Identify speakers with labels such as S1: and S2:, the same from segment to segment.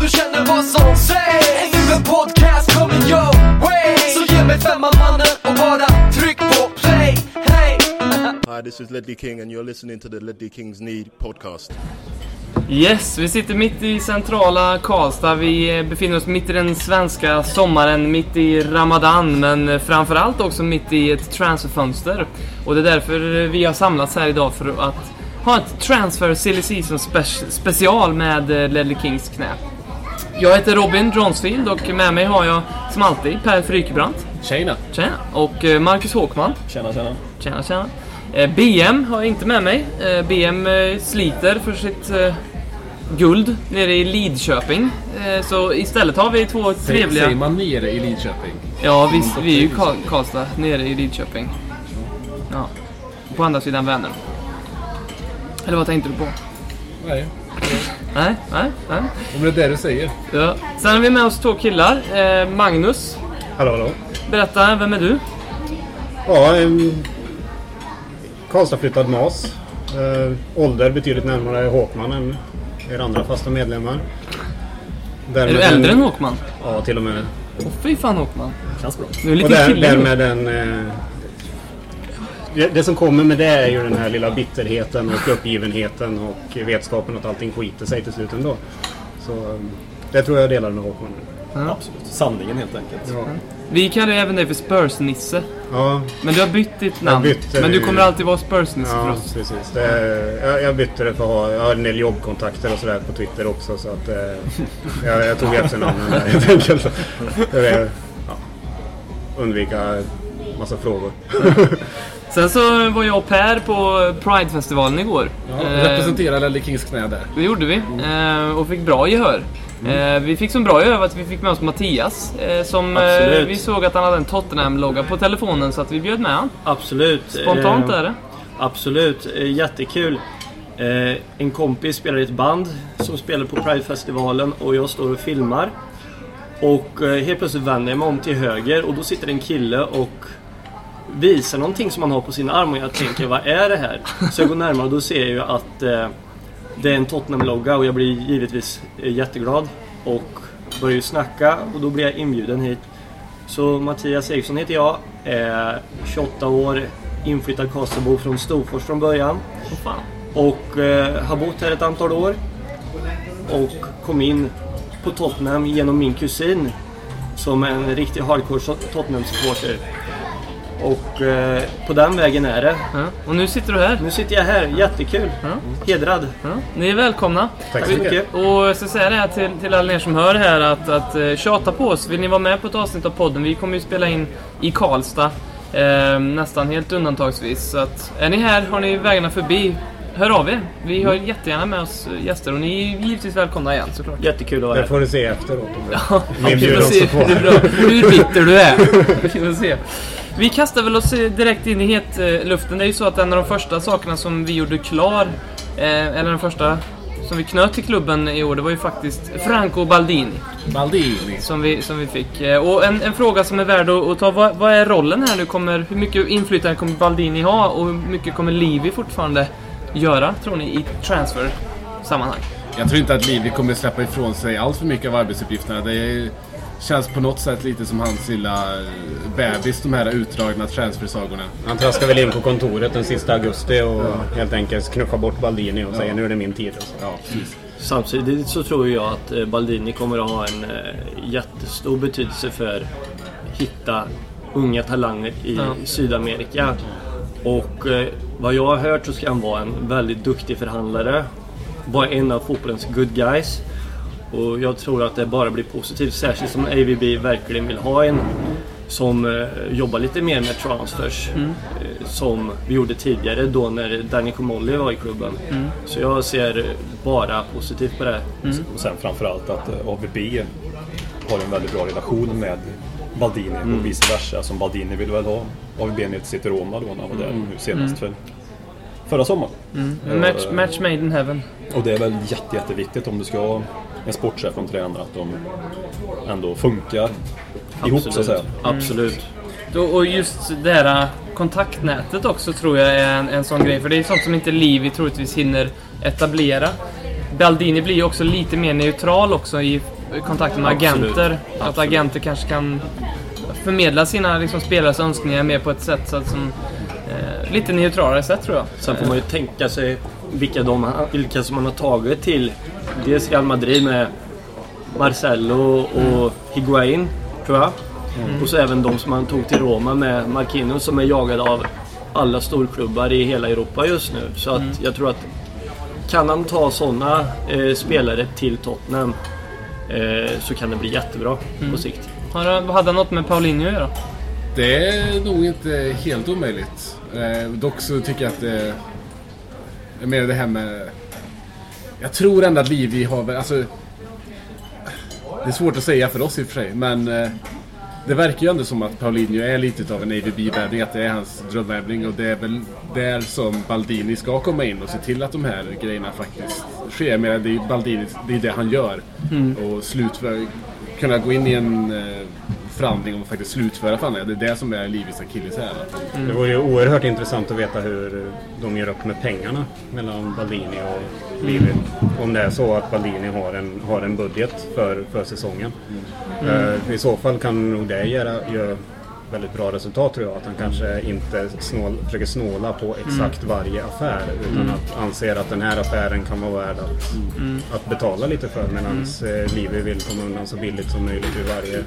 S1: du känner vad som sägs Är nu en podcast coming your way Så ge mig femman mannen och bara tryck på play Hey
S2: Hi, this is Ledley King, and you're listening to the Ledley Kings Need podcast.
S3: Yes, vi sitter mitt i centrala Karlstad. Vi eh, befinner oss mitt i den svenska sommaren, mitt i Ramadan, men eh, framförallt också mitt i ett transferfönster. Och det är därför vi har samlats här idag för att ha ett transfer silly season spe- special med eh, Ledley Kings knä. Jag heter Robin Dronsfield och med mig har jag som alltid Per Frykebrant.
S4: Tjena!
S3: Tjena! Och eh, Marcus Håkman.
S4: Tjena, tjena.
S3: Tjena, tjena. Eh, BM har jag inte med mig. Eh, BM sliter för sitt guld nere i Lidköping. Så istället har vi två trevliga...
S4: Säger man nere i Lidköping?
S3: Ja, visst, vi är ju Karl Karlstad, nere i Lidköping. Ja. På andra sidan Vänern. Eller vad tänkte du på?
S4: Nej.
S3: Nej, nej, nej.
S4: Om det är det du säger.
S3: Ja. Sen har vi med oss två killar. Eh, Magnus,
S5: Hallå, hallå.
S3: berätta, vem är du?
S5: Ja, en Karlstadflyttad mas. Eh, ålder betydligt närmare Håkman än er andra fasta medlemmar.
S3: Är
S5: Därmed
S3: du äldre
S5: en-
S3: än Håkman?
S5: Ja, till och med.
S3: Åh fy fan Håkman.
S4: Känns bra.
S3: Du är en
S5: Och
S3: liten
S5: där,
S3: kille.
S5: därmed en... Eh, det, som kommer med det är ju den här lilla bitterheten och uppgivenheten och vetskapen att allting skiter sig till slut ändå. Så eh, det tror jag delar med Håkman.
S6: Absolut. Sanningen helt enkelt.
S5: Ja.
S3: Vi kallar ju även dig för Spurs-Nisse.
S5: Ja,
S3: Men du har bytt ditt namn.
S5: bytte
S3: men du kommer alltid vara Spurs-Nisse för
S5: Ja,
S3: oss.
S5: precis. Det, jag, jag bytte det för att ha, jag har en del jobbkontakter och sådär på Twitter också så att eh, jag, jag tog efternamnen där helt enkelt. För det, ja, undvika massa frågor.
S3: Sen så var jag och Per på Pride-festivalen igår.
S4: Ja,
S3: Eh,
S4: representera Ledley Kings knä där.
S3: Det gjorde vi. Eh, och fick bra gehör. Eh, vi fick så bra gehör att vi fick med oss Mattias. Eh, som eh,
S7: Absolut.
S3: vi såg att han hade en Tottenham-logga på telefonen så att vi bjöd med han.
S7: Absolut.
S3: Spontant
S7: Eh,
S3: är det.
S7: Absolut. Eh, Jättekul. Eh, en kompis spelar i ett band som spelar på Pride-festivalen och jag står och filmar. Och eh, helt plötsligt vänder jag mig om till höger och då sitter en kille och visar någonting som han har på sin arm och jag tänker vad är det här? Så jag går närmare och då ser jag ju att eh, det är en Tottenham-logga och jag blir givetvis eh, jätteglad och börjar ju snacka och då blir jag inbjuden hit. Så Mattias Eriksson heter jag, är 28 år, inflyttad Karlstadbo från Storfors från början
S3: fan.
S7: och eh, har bott här ett antal år och kom in på Tottenham genom min kusin som är en riktig hardcore Tottenham-supporter. Och eh, på den vägen är det.
S3: Ja. Och nu sitter du här.
S7: Nu sitter jag här, jättekul. Hedrad.
S3: Ja. Ni är välkomna.
S5: Tack så mycket.
S3: Och jag ska säga det här till, till alla er som hör här att, att eh, tjata på oss. Vill ni vara med på ett avsnitt av podden? Vi kommer ju spela in i Karlstad. Eh, nästan helt undantagsvis. Så att, är ni här, har ni vägarna förbi, hör av er. Vi har jättegärna med oss eh, gäster och ni är givetvis välkomna igen såklart.
S7: Jättekul att vara
S5: Det
S7: här.
S5: får du se efteråt. om
S3: Ja,
S5: Vi bjuder också på.
S3: hur bitter du är. Vi får se. Vi kastar väl oss eh, direkt in i hetluften. Det är ju så att en av de första sakerna som vi gjorde klar, eh, eller den första som vi knöt till klubben i år, det var ju faktiskt Franco Baldini.
S4: Baldini.
S3: Som vi, som vi fick. Eh, Och en, en fråga som är värd att, att ta, vad, vad är rollen här nu? Kommer, hur mycket inflytande kommer Baldini ha och hur mycket kommer Livi fortfarande göra, tror ni, i transfer-sammanhang?
S4: Jag tror inte att Livi kommer släppa ifrån sig allt för mycket av arbetsuppgifterna. Det är, känns på något sätt lite som hans lilla eh, bebis, de här utdragna transfersagorna.
S5: Han traskar väl in på kontoret den sista augusti och helt enkelt knuffar bort Baldini och säger nu är det min tid. Alltså.
S4: Ja, precis.
S7: Samtidigt så tror jag att eh, Baldini kommer att ha en eh, jättestor betydelse för att hitta unga talanger i
S3: Ja.
S7: Sydamerika. Och vad jag har hört så ska han vara en väldigt duktig förhandlare. Vara en av fotbollens good guys. Och jag tror att det bara blir positivt, särskilt som AVB verkligen vill ha en som eh, jobbar lite mer med transfers. Eh, som vi gjorde tidigare då när Danny Comolli var i klubben. Så jag ser bara positivt på det.
S6: Och sen framförallt att eh, AVB har en väldigt bra relation med Baldini och vice versa. Som Baldini ville väl ha AVB ner till sitt Roma då när han var där nu senast för förra sommaren.
S3: En match, match made in heaven.
S6: Och det är väl jätte, jätteviktigt om du ska en sportchef och en tränare att de ändå funkar ihop så att säga.
S7: Absolut.
S3: Då- Och just det här kontaktnätet också tror jag är en, en sån grej. För det är sånt som inte Livi troligtvis hinner etablera. Baldini blir ju också lite mer neutral också i kontakten med
S7: Absolut.
S3: agenter. Att
S7: Absolut.
S3: agenter kanske kan förmedla sina liksom, spelares önskningar mer på ett sätt så att som, eh, lite neutralare sätt tror jag.
S7: Sen får man ju tänka sig vilka, de, vilka som man har tagit till dels Real Madrid med Marcelo och Higuain, tror jag. Och så även de som han tog till Roma med Marquinhos som är jagad av alla storklubbar i hela Europa just nu. Så att jag tror att kan han ta sådana eh, spelare till Tottenham eh, så kan det bli jättebra på sikt.
S3: Har, han- hade han något med Paulinho att göra?
S4: Det är nog inte helt omöjligt. Eh, dock så tycker jag att det... Jag menar det här med... Jag tror ändå att Livi har väl... Alltså, det är svårt att säga för oss i och för sig, men... Eh, det verkar ju ändå som att Paulinho är lite av en AVB-värvning, att det är hans drömvärvning och det är väl där som Baldini ska komma in och se till att de här grejerna faktiskt sker. Jag menar, det är Baldini, det är det han gör. Och slutför, kunna gå in i en eh, förhandling och faktiskt slutföra förhandlingar. Det är det som är Livis akilleshäl.
S5: Det vore ju oerhört intressant att veta hur de gör upp med pengarna mellan Baldini och Livi. Om det är så att Baldini har en, har en budget för, för säsongen. Eh, I så fall kan nog det göra, göra väldigt bra resultat tror jag. Att han kanske inte snål, försöker snåla på exakt varje affär utan att anser att den här affären kan vara värd att, att betala lite för medan eh, Livi vill komma undan så billigt som möjligt vid varje,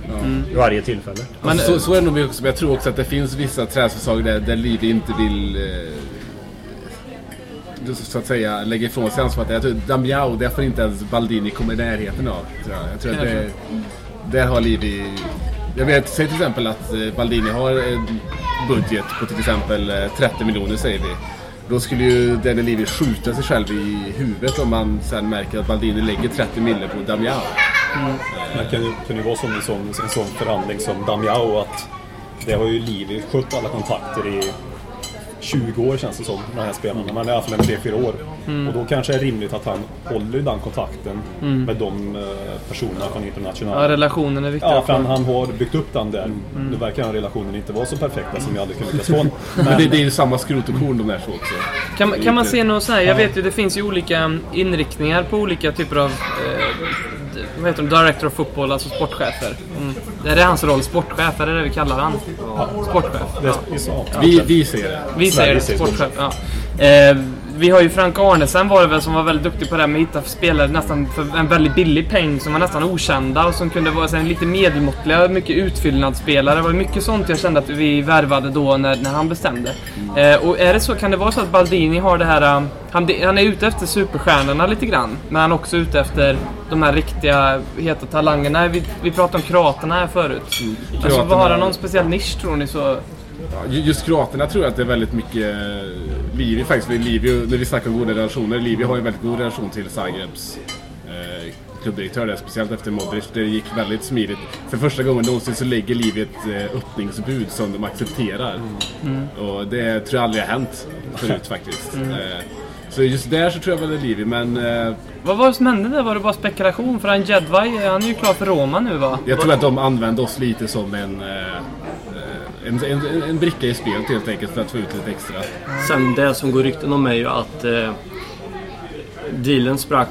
S5: vid varje tillfälle.
S3: Men,
S4: Alltså, så, så är det nog också, men jag tror också att det finns vissa träningssäsonger där, där Livi inte vill eh, så att säga lägga ifrån sig ansvaret. Jag tror Damiao, det får inte ens Baldini komma i närheten av. Tror jag. jag tror att det, där har Livi... Jag vet, säg till exempel att eh, Baldini har en budget på till exempel eh, 30 miljoner säger vi. Då skulle ju Danny Levy skjuta sig själv i huvudet om man sen märker att Baldini lägger 30 miljoner på Damiao.
S6: Men kan det kan ju vara som en sån, en sån förhandling som Damiao att det har ju Livi skött alla kontakter i 20 år känns det som, de här spelarna. Men i alla fall en 3-4 år. Och då kanske det är rimligt att han håller den kontakten med de eh, personerna från
S3: ja,
S6: internationella.
S3: relationen är viktig.
S6: Ja, för han, han har byggt upp den där. Nu verkar den relationen inte vara så perfekta som jag hade kunnat lyckas få.
S4: Men det, det är ju samma skrot och korn de där två också.
S3: Kan, man- kan man se något så här? Jag vet ju det finns ju olika inriktningar på olika typer av eh, vad heter de? Director of football, alltså sportchefer. Mm. Är det hans roll? Sportchef, är det det vi kallar han? Sportchef. Ja.
S6: är, ja.
S4: Vi, vi ser det.
S3: Vi
S6: Sverige
S3: säger
S6: säger
S3: sportchef. Ja. Eh, vi har ju Frank Arnesen var det väl som var väldigt duktig på det här med att hitta spelare nästan för en väldigt billig peng som var nästan okända och som kunde vara här, lite medelmåttliga, mycket utfyllnadsspelare. Det var mycket sånt jag kände att vi värvade då när, när han bestämde. Eh, och är det så, kan det vara så att Baldini har det här... eh, Han, han är ute efter superstjärnorna lite grann, men han är också ute efter de här riktiga heta talangerna. Vi, vi pratade om kroaterna här förut. Alltså,
S4: Kroaterna-
S3: vad har han någon speciell nisch tror ni? Så,
S4: Ja, ju- just kroaterna tror jag att det är väldigt mycket eh, Livi faktiskt. För Livi, när vi snackar om goda relationer, Livi har ju en väldigt god relation till Zagrebs eh, klubbdirektör där, speciellt efter Modric. Det gick väldigt smidigt. För första gången någonsin så lägger Livi ett eh, öppningsbud som de accepterar. Och det tror jag aldrig har hänt förut faktiskt. Eh, så just där så tror jag väl det är Livi, men eh,
S3: Vad var det som hände där? Var det bara spekulation? För han Jedvaj, han är ju klar för Roma nu va?
S4: jag tror att de använde oss lite som en, eh, en, en, en bricka i spelet helt enkelt för att få ut lite extra.
S7: Sen det som går rykten om är ju att eh, dealen sprack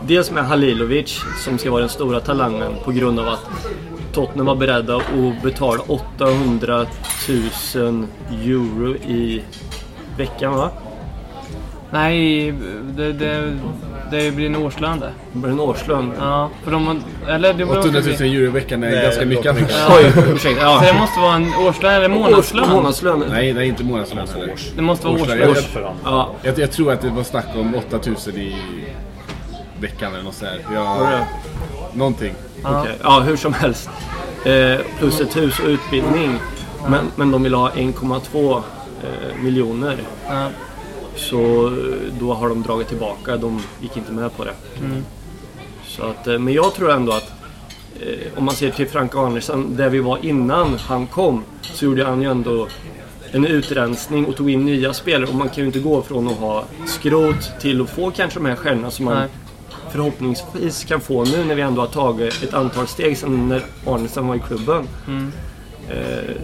S7: dels med Halilovic som ska vara den stora talangen på grund av att Tottenham var beredda att betala 800 000 euro i veckan va?
S3: Nej, det, det, det blir en årslön det.
S7: Det blir en årslön.
S3: Ja, för de Eller det var
S4: 800 000 euro i veckan är
S5: Nej,
S4: ganska
S5: det
S4: mycket.
S5: mycket.
S3: Ja.
S7: Oj, ursäkta.
S3: Så det
S7: Ja.
S3: måste vara en årslön eller månadslön?
S7: Månadslön.
S4: Nej, det är inte månadslön heller.
S3: Det måste vara
S4: Årslön.
S3: årslön.
S6: Han.
S7: Ja,
S4: jag, jag tror att det var snack om 8000 i veckan eller något sånt där. Jag, någonting.
S7: Okej. Ja, hur som helst. Eh, plus ett hus och utbildning. Men, men de vill ha 1,2 eh, miljoner.
S3: Ja.
S7: Så eh, då har de dragit tillbaka. De gick inte med på det. Så att, eh, men jag tror ändå att eh, om man ser till Frank Arnesen, där vi var innan han kom, så gjorde han ju ändå en utrensning och tog in nya spelare. Och man kan ju inte gå från att ha skrot till att få kanske de här stjärnorna som man
S3: Nej.
S7: förhoppningsvis kan få nu när vi ändå har tagit ett antal steg sedan när Arnesen var i klubben. Eh,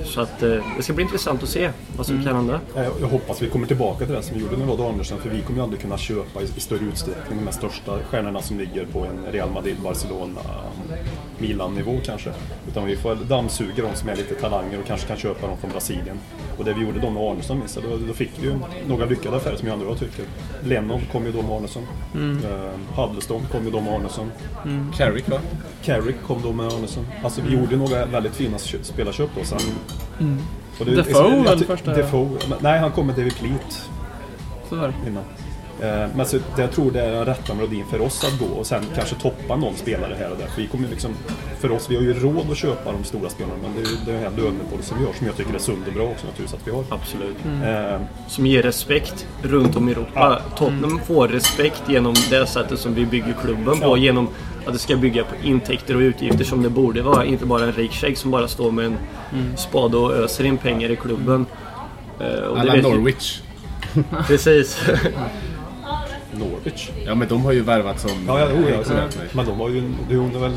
S7: så att eh, det ska bli intressant att se vad som kan hända.
S6: Eh, Jag hoppas vi kommer tillbaka till det som vi gjorde med Rod Andersen för vi kommer ju aldrig kunna köpa i, större utsträckning de största stjärnorna som ligger på en Real Madrid, Barcelona, Milan-nivå kanske. Utan vi får dammsuga de som är lite talanger och kanske kan köpa dem från Brasilien. Och det vi gjorde då med Arnesson minns jag, då, då fick vi ju några lyckade affärer som jag ändå tycker. Lennon kom ju då med Arnesson.
S3: Mm.
S6: Eh, Huddleston kom ju då med Arnesson.
S4: Carrick va?
S6: Carrick kom då med Arnesson. Alltså vi gjorde några väldigt fina kö- spelarköp då sen. Och det-
S3: Defoe väl första-
S6: Defoe, nej han kom med David Pleat
S3: Så var det.
S6: innan. Eh, Men så, jag tror det är den rätta melodin för oss att gå och sen kanske toppa någon spelare här och där. För vi kommer liksom, för oss, vi har ju råd att köpa de stora spelarna men det är ju det här lönepolicyn vi har som jag tycker är sund och bra också naturligtvis att vi har.
S7: Absolut.
S6: Eh,
S7: Som ger respekt runt om i Europa. Tottenham får respekt genom det sättet som vi bygger klubben på.
S6: Ja.
S7: Genom att det ska bygga på intäkter och utgifter som det borde vara. Inte bara en rik shejk som bara står med en spade och öser in pengar i klubben. Eh, och det
S4: Alla Norwich.
S7: Precis.
S6: Norwich.
S4: Ja men de har ju värvat som...
S6: Ja, ja, oh, ja, ja. Men de har ju, de har väl...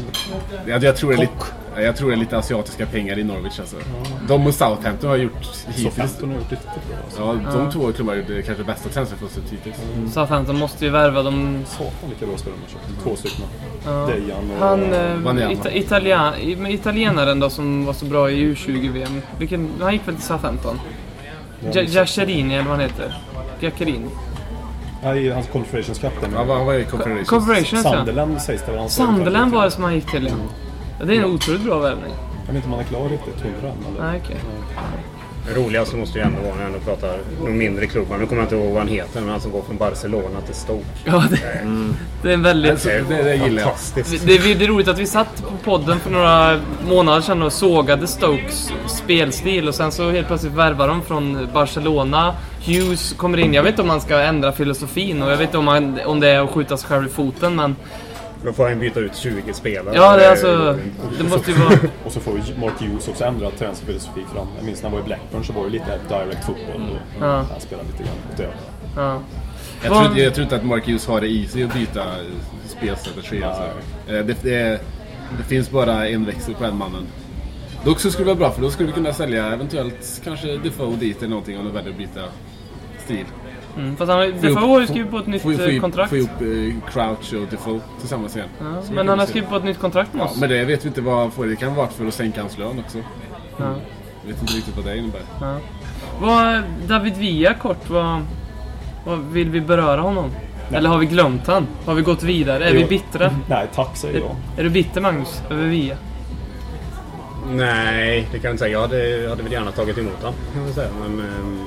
S4: Jag, jag, tror det är lite, jag tror det är lite asiatiska pengar i Norwich alltså. De och Southampton har gjort hittills...
S6: Southampton har gjort riktigt bra. Alltså.
S4: Ja, de två klubbarna har gjort det kanske bästa transferfönstret hittills.
S3: Southampton måste ju värva de...
S6: Satan vilka bra spelare de har köpt. Två stycken. Dejan och...
S3: Han, eh,
S4: Wanyama.
S3: ita, italien, i- men italienaren då som var så bra i U20-VM. Vilken, han gick väl till Southampton? Ja, eller vad han heter. Giaccherini.
S6: Nej, hans Confederations Cup. den-
S4: Ja, vad var det i Confederations?
S3: Corporations ja.
S6: Sunderland sägs det väl han
S3: Sunderland var det som han gick till ja. ja det är en otroligt bra värvning.
S6: Jag vet inte om han är klar riktigt, hundra än. eller?
S5: Det roligaste måste ju ändå vara när jag ändå pratar de mindre klubbarna. Nu kommer jag inte ihåg vad han heter, men han som går från Barcelona till Stoke.
S3: Ja, det, det är en väldigt...
S4: Alltså, det, det gillar jag.
S5: Fantastiskt.
S3: Det, det är roligt att vi satt på podden för några månader sedan och sågade Stokes spelstil och sen så helt plötsligt värvar de från Barcelona. Hughes kommer in. Jag vet inte om man ska ändra filosofin och jag vet inte om, man, om det är att skjuta sig själv i foten men...
S5: Då får han byta ut 20 spelare.
S3: Ja, det är alltså... Det måste ju vara...
S6: Och så får ju Mark Hughes också ändra transferfilosofi fram. Jag minns när han var i Blackburn så var det lite direct fotboll. Och
S3: Ja.
S6: Han spelade lite grann åt det.
S3: Ja.
S4: Jag tror, jag tror inte att Mark Hughes har det i sig att byta spelstrategi. Alltså. Eh, Det, det, det finns bara en växel på den mannen. Dock så skulle det vara bra för då skulle vi kunna sälja eventuellt kanske Defoe dit eller någonting om de väljer att byta stil.
S3: Mm, fast han, Defoe har ju skrivit på ett nytt
S4: Få, få,
S3: eh, kontrakt.
S4: få ihop eh, Crouch och Defoe tillsammans igen.
S3: Ja, men han har skrivit på ett nytt kontrakt med
S4: Ja,
S3: oss.
S4: men det vet vi inte vad han får. Det kan vara för att sänka hans lön också.
S3: Ja.
S4: Jag vet inte riktigt vad det innebär.
S3: Vad, David Villa kort, vad, vad vill vi beröra honom? Eller har vi glömt han? Har vi gått vidare? Är
S6: Jo.
S3: vi bittra?
S6: Nej, tack säger jag.
S3: Är du bitter Magnus? Över Villa?
S5: Nej, det kan jag inte säga. Jag hade, jag hade väl gärna tagit emot honom. Kan säga. Men, ehm,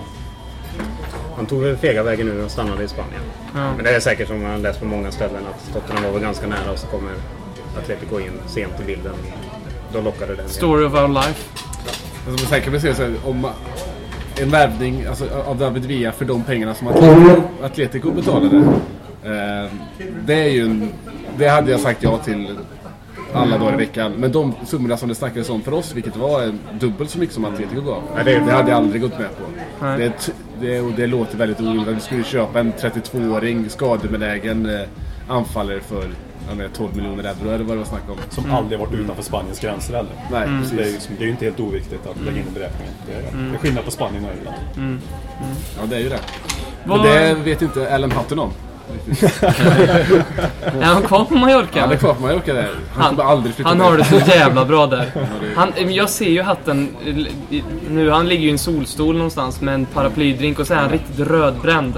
S5: han tog väl fega vägen nu och stannade i Spanien.
S3: Ja.
S5: Men det är säkert som man läst på många ställen att Tottenham var väl ganska nära och så kommer Atletico in sent i bilden. Då lockade den.
S3: Story of our life.
S4: Alltså, kan vi säga så här, om en värvning alltså, av David Villa för de pengarna som Atletico betalade. Eh, det är ju en, Det hade jag sagt ja till alla dagar i veckan. Men de summorna som det snackades om för oss, vilket var dubbelt så mycket som Atletico gav.
S5: Ja, det
S4: hade jag aldrig gått med på. Det, det, och det låter väldigt orimligt att vi skulle köpa en 32-åring skadebenägen eh, anfallare för menar, 12 miljoner euro eller vad det var snack om.
S6: Som aldrig varit utanför Spaniens gränser heller.
S4: Nej,
S3: Mm.
S6: Så det, är ju,
S4: precis.
S6: det är ju inte helt oviktigt att lägga in i beräkningen. Det är, det är skillnad på Spanien och England.
S4: Ja, det är ju det.
S3: Vad,
S4: Men det vet inte Alan Hutton om.
S3: Är han kvar på Mallorca?
S4: Han är kvar på Mallorca där. Han,
S3: Han-
S4: kommer aldrig flytta
S3: Han har det så jävla bra där. Han, jag ser ju hatten i- nu, han ligger ju i en solstol någonstans med en paraplydrink och så är han riktigt rödbränd.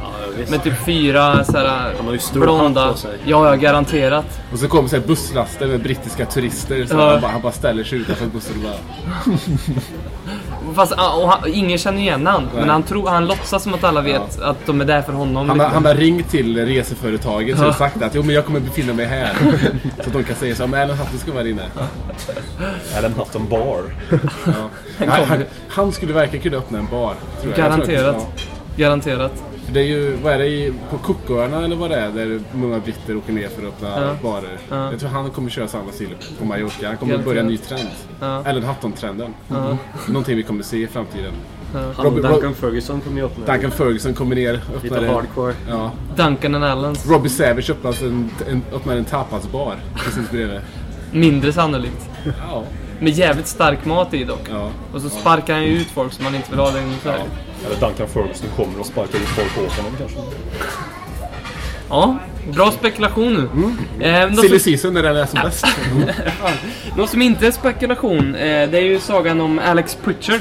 S3: med typ fyra såhär
S7: Han har ju stor
S3: blonda...
S7: på sig.
S3: Ja, ja, garanterat.
S4: Och så kommer så här busslaster med brittiska turister. Så
S3: Ja.
S4: han, bara, han bara ställer sig utanför bussen och bara...
S3: Fast och han, ingen känner igen han. Men han, tror, han låtsas som att alla vet att de är där för honom.
S4: Han, har-
S3: liksom.
S4: han har ringt till reseföretaget och sagt att jo, men jag kommer befinna mig här. så att de kan säga så men Alan Hutton ska vara inne.
S6: En Hutton Bar.
S4: Ja. Han, han, han skulle verkligen kunna öppna en bar. Tror jag.
S3: Garanterat. Garanterat.
S4: Det är ju, vad är det, på Cooköarna eller vad det är, där många britter åker ner för att öppna
S3: Ja.
S4: barer.
S3: Ja.
S4: Jag tror han kommer köra samma stil på Mallorca. Han kommer börja en ny trend.
S3: Ja.
S4: Eller Hutton-trenden.
S3: Ja.
S4: Någonting vi kommer se i framtiden.
S7: Han och Duncan Ferguson kommer ju öppna.
S4: Duncan Ferguson kommer ner, öppnar
S7: Lite hardcore.
S4: Ja.
S3: Duncan and Allens.
S4: Robbie Savage öppnar en, en, öppnar en tapasbar precis bredvid.
S3: Mindre sannolikt.
S4: Ja,
S3: Med jävligt stark mat i dock.
S4: Ja.
S3: Och så sparkar han ju ut folk som man inte vill ha längre.
S6: Eller Duncan Ferguson kommer och sparkar ut folk åt honom kanske.
S3: Ja, bra spekulation nu. Eh, något,
S4: Silly
S3: som,
S4: season när den är som bäst.
S3: något som inte är spekulation, eh, det är ju sagan om Alex Pritchard.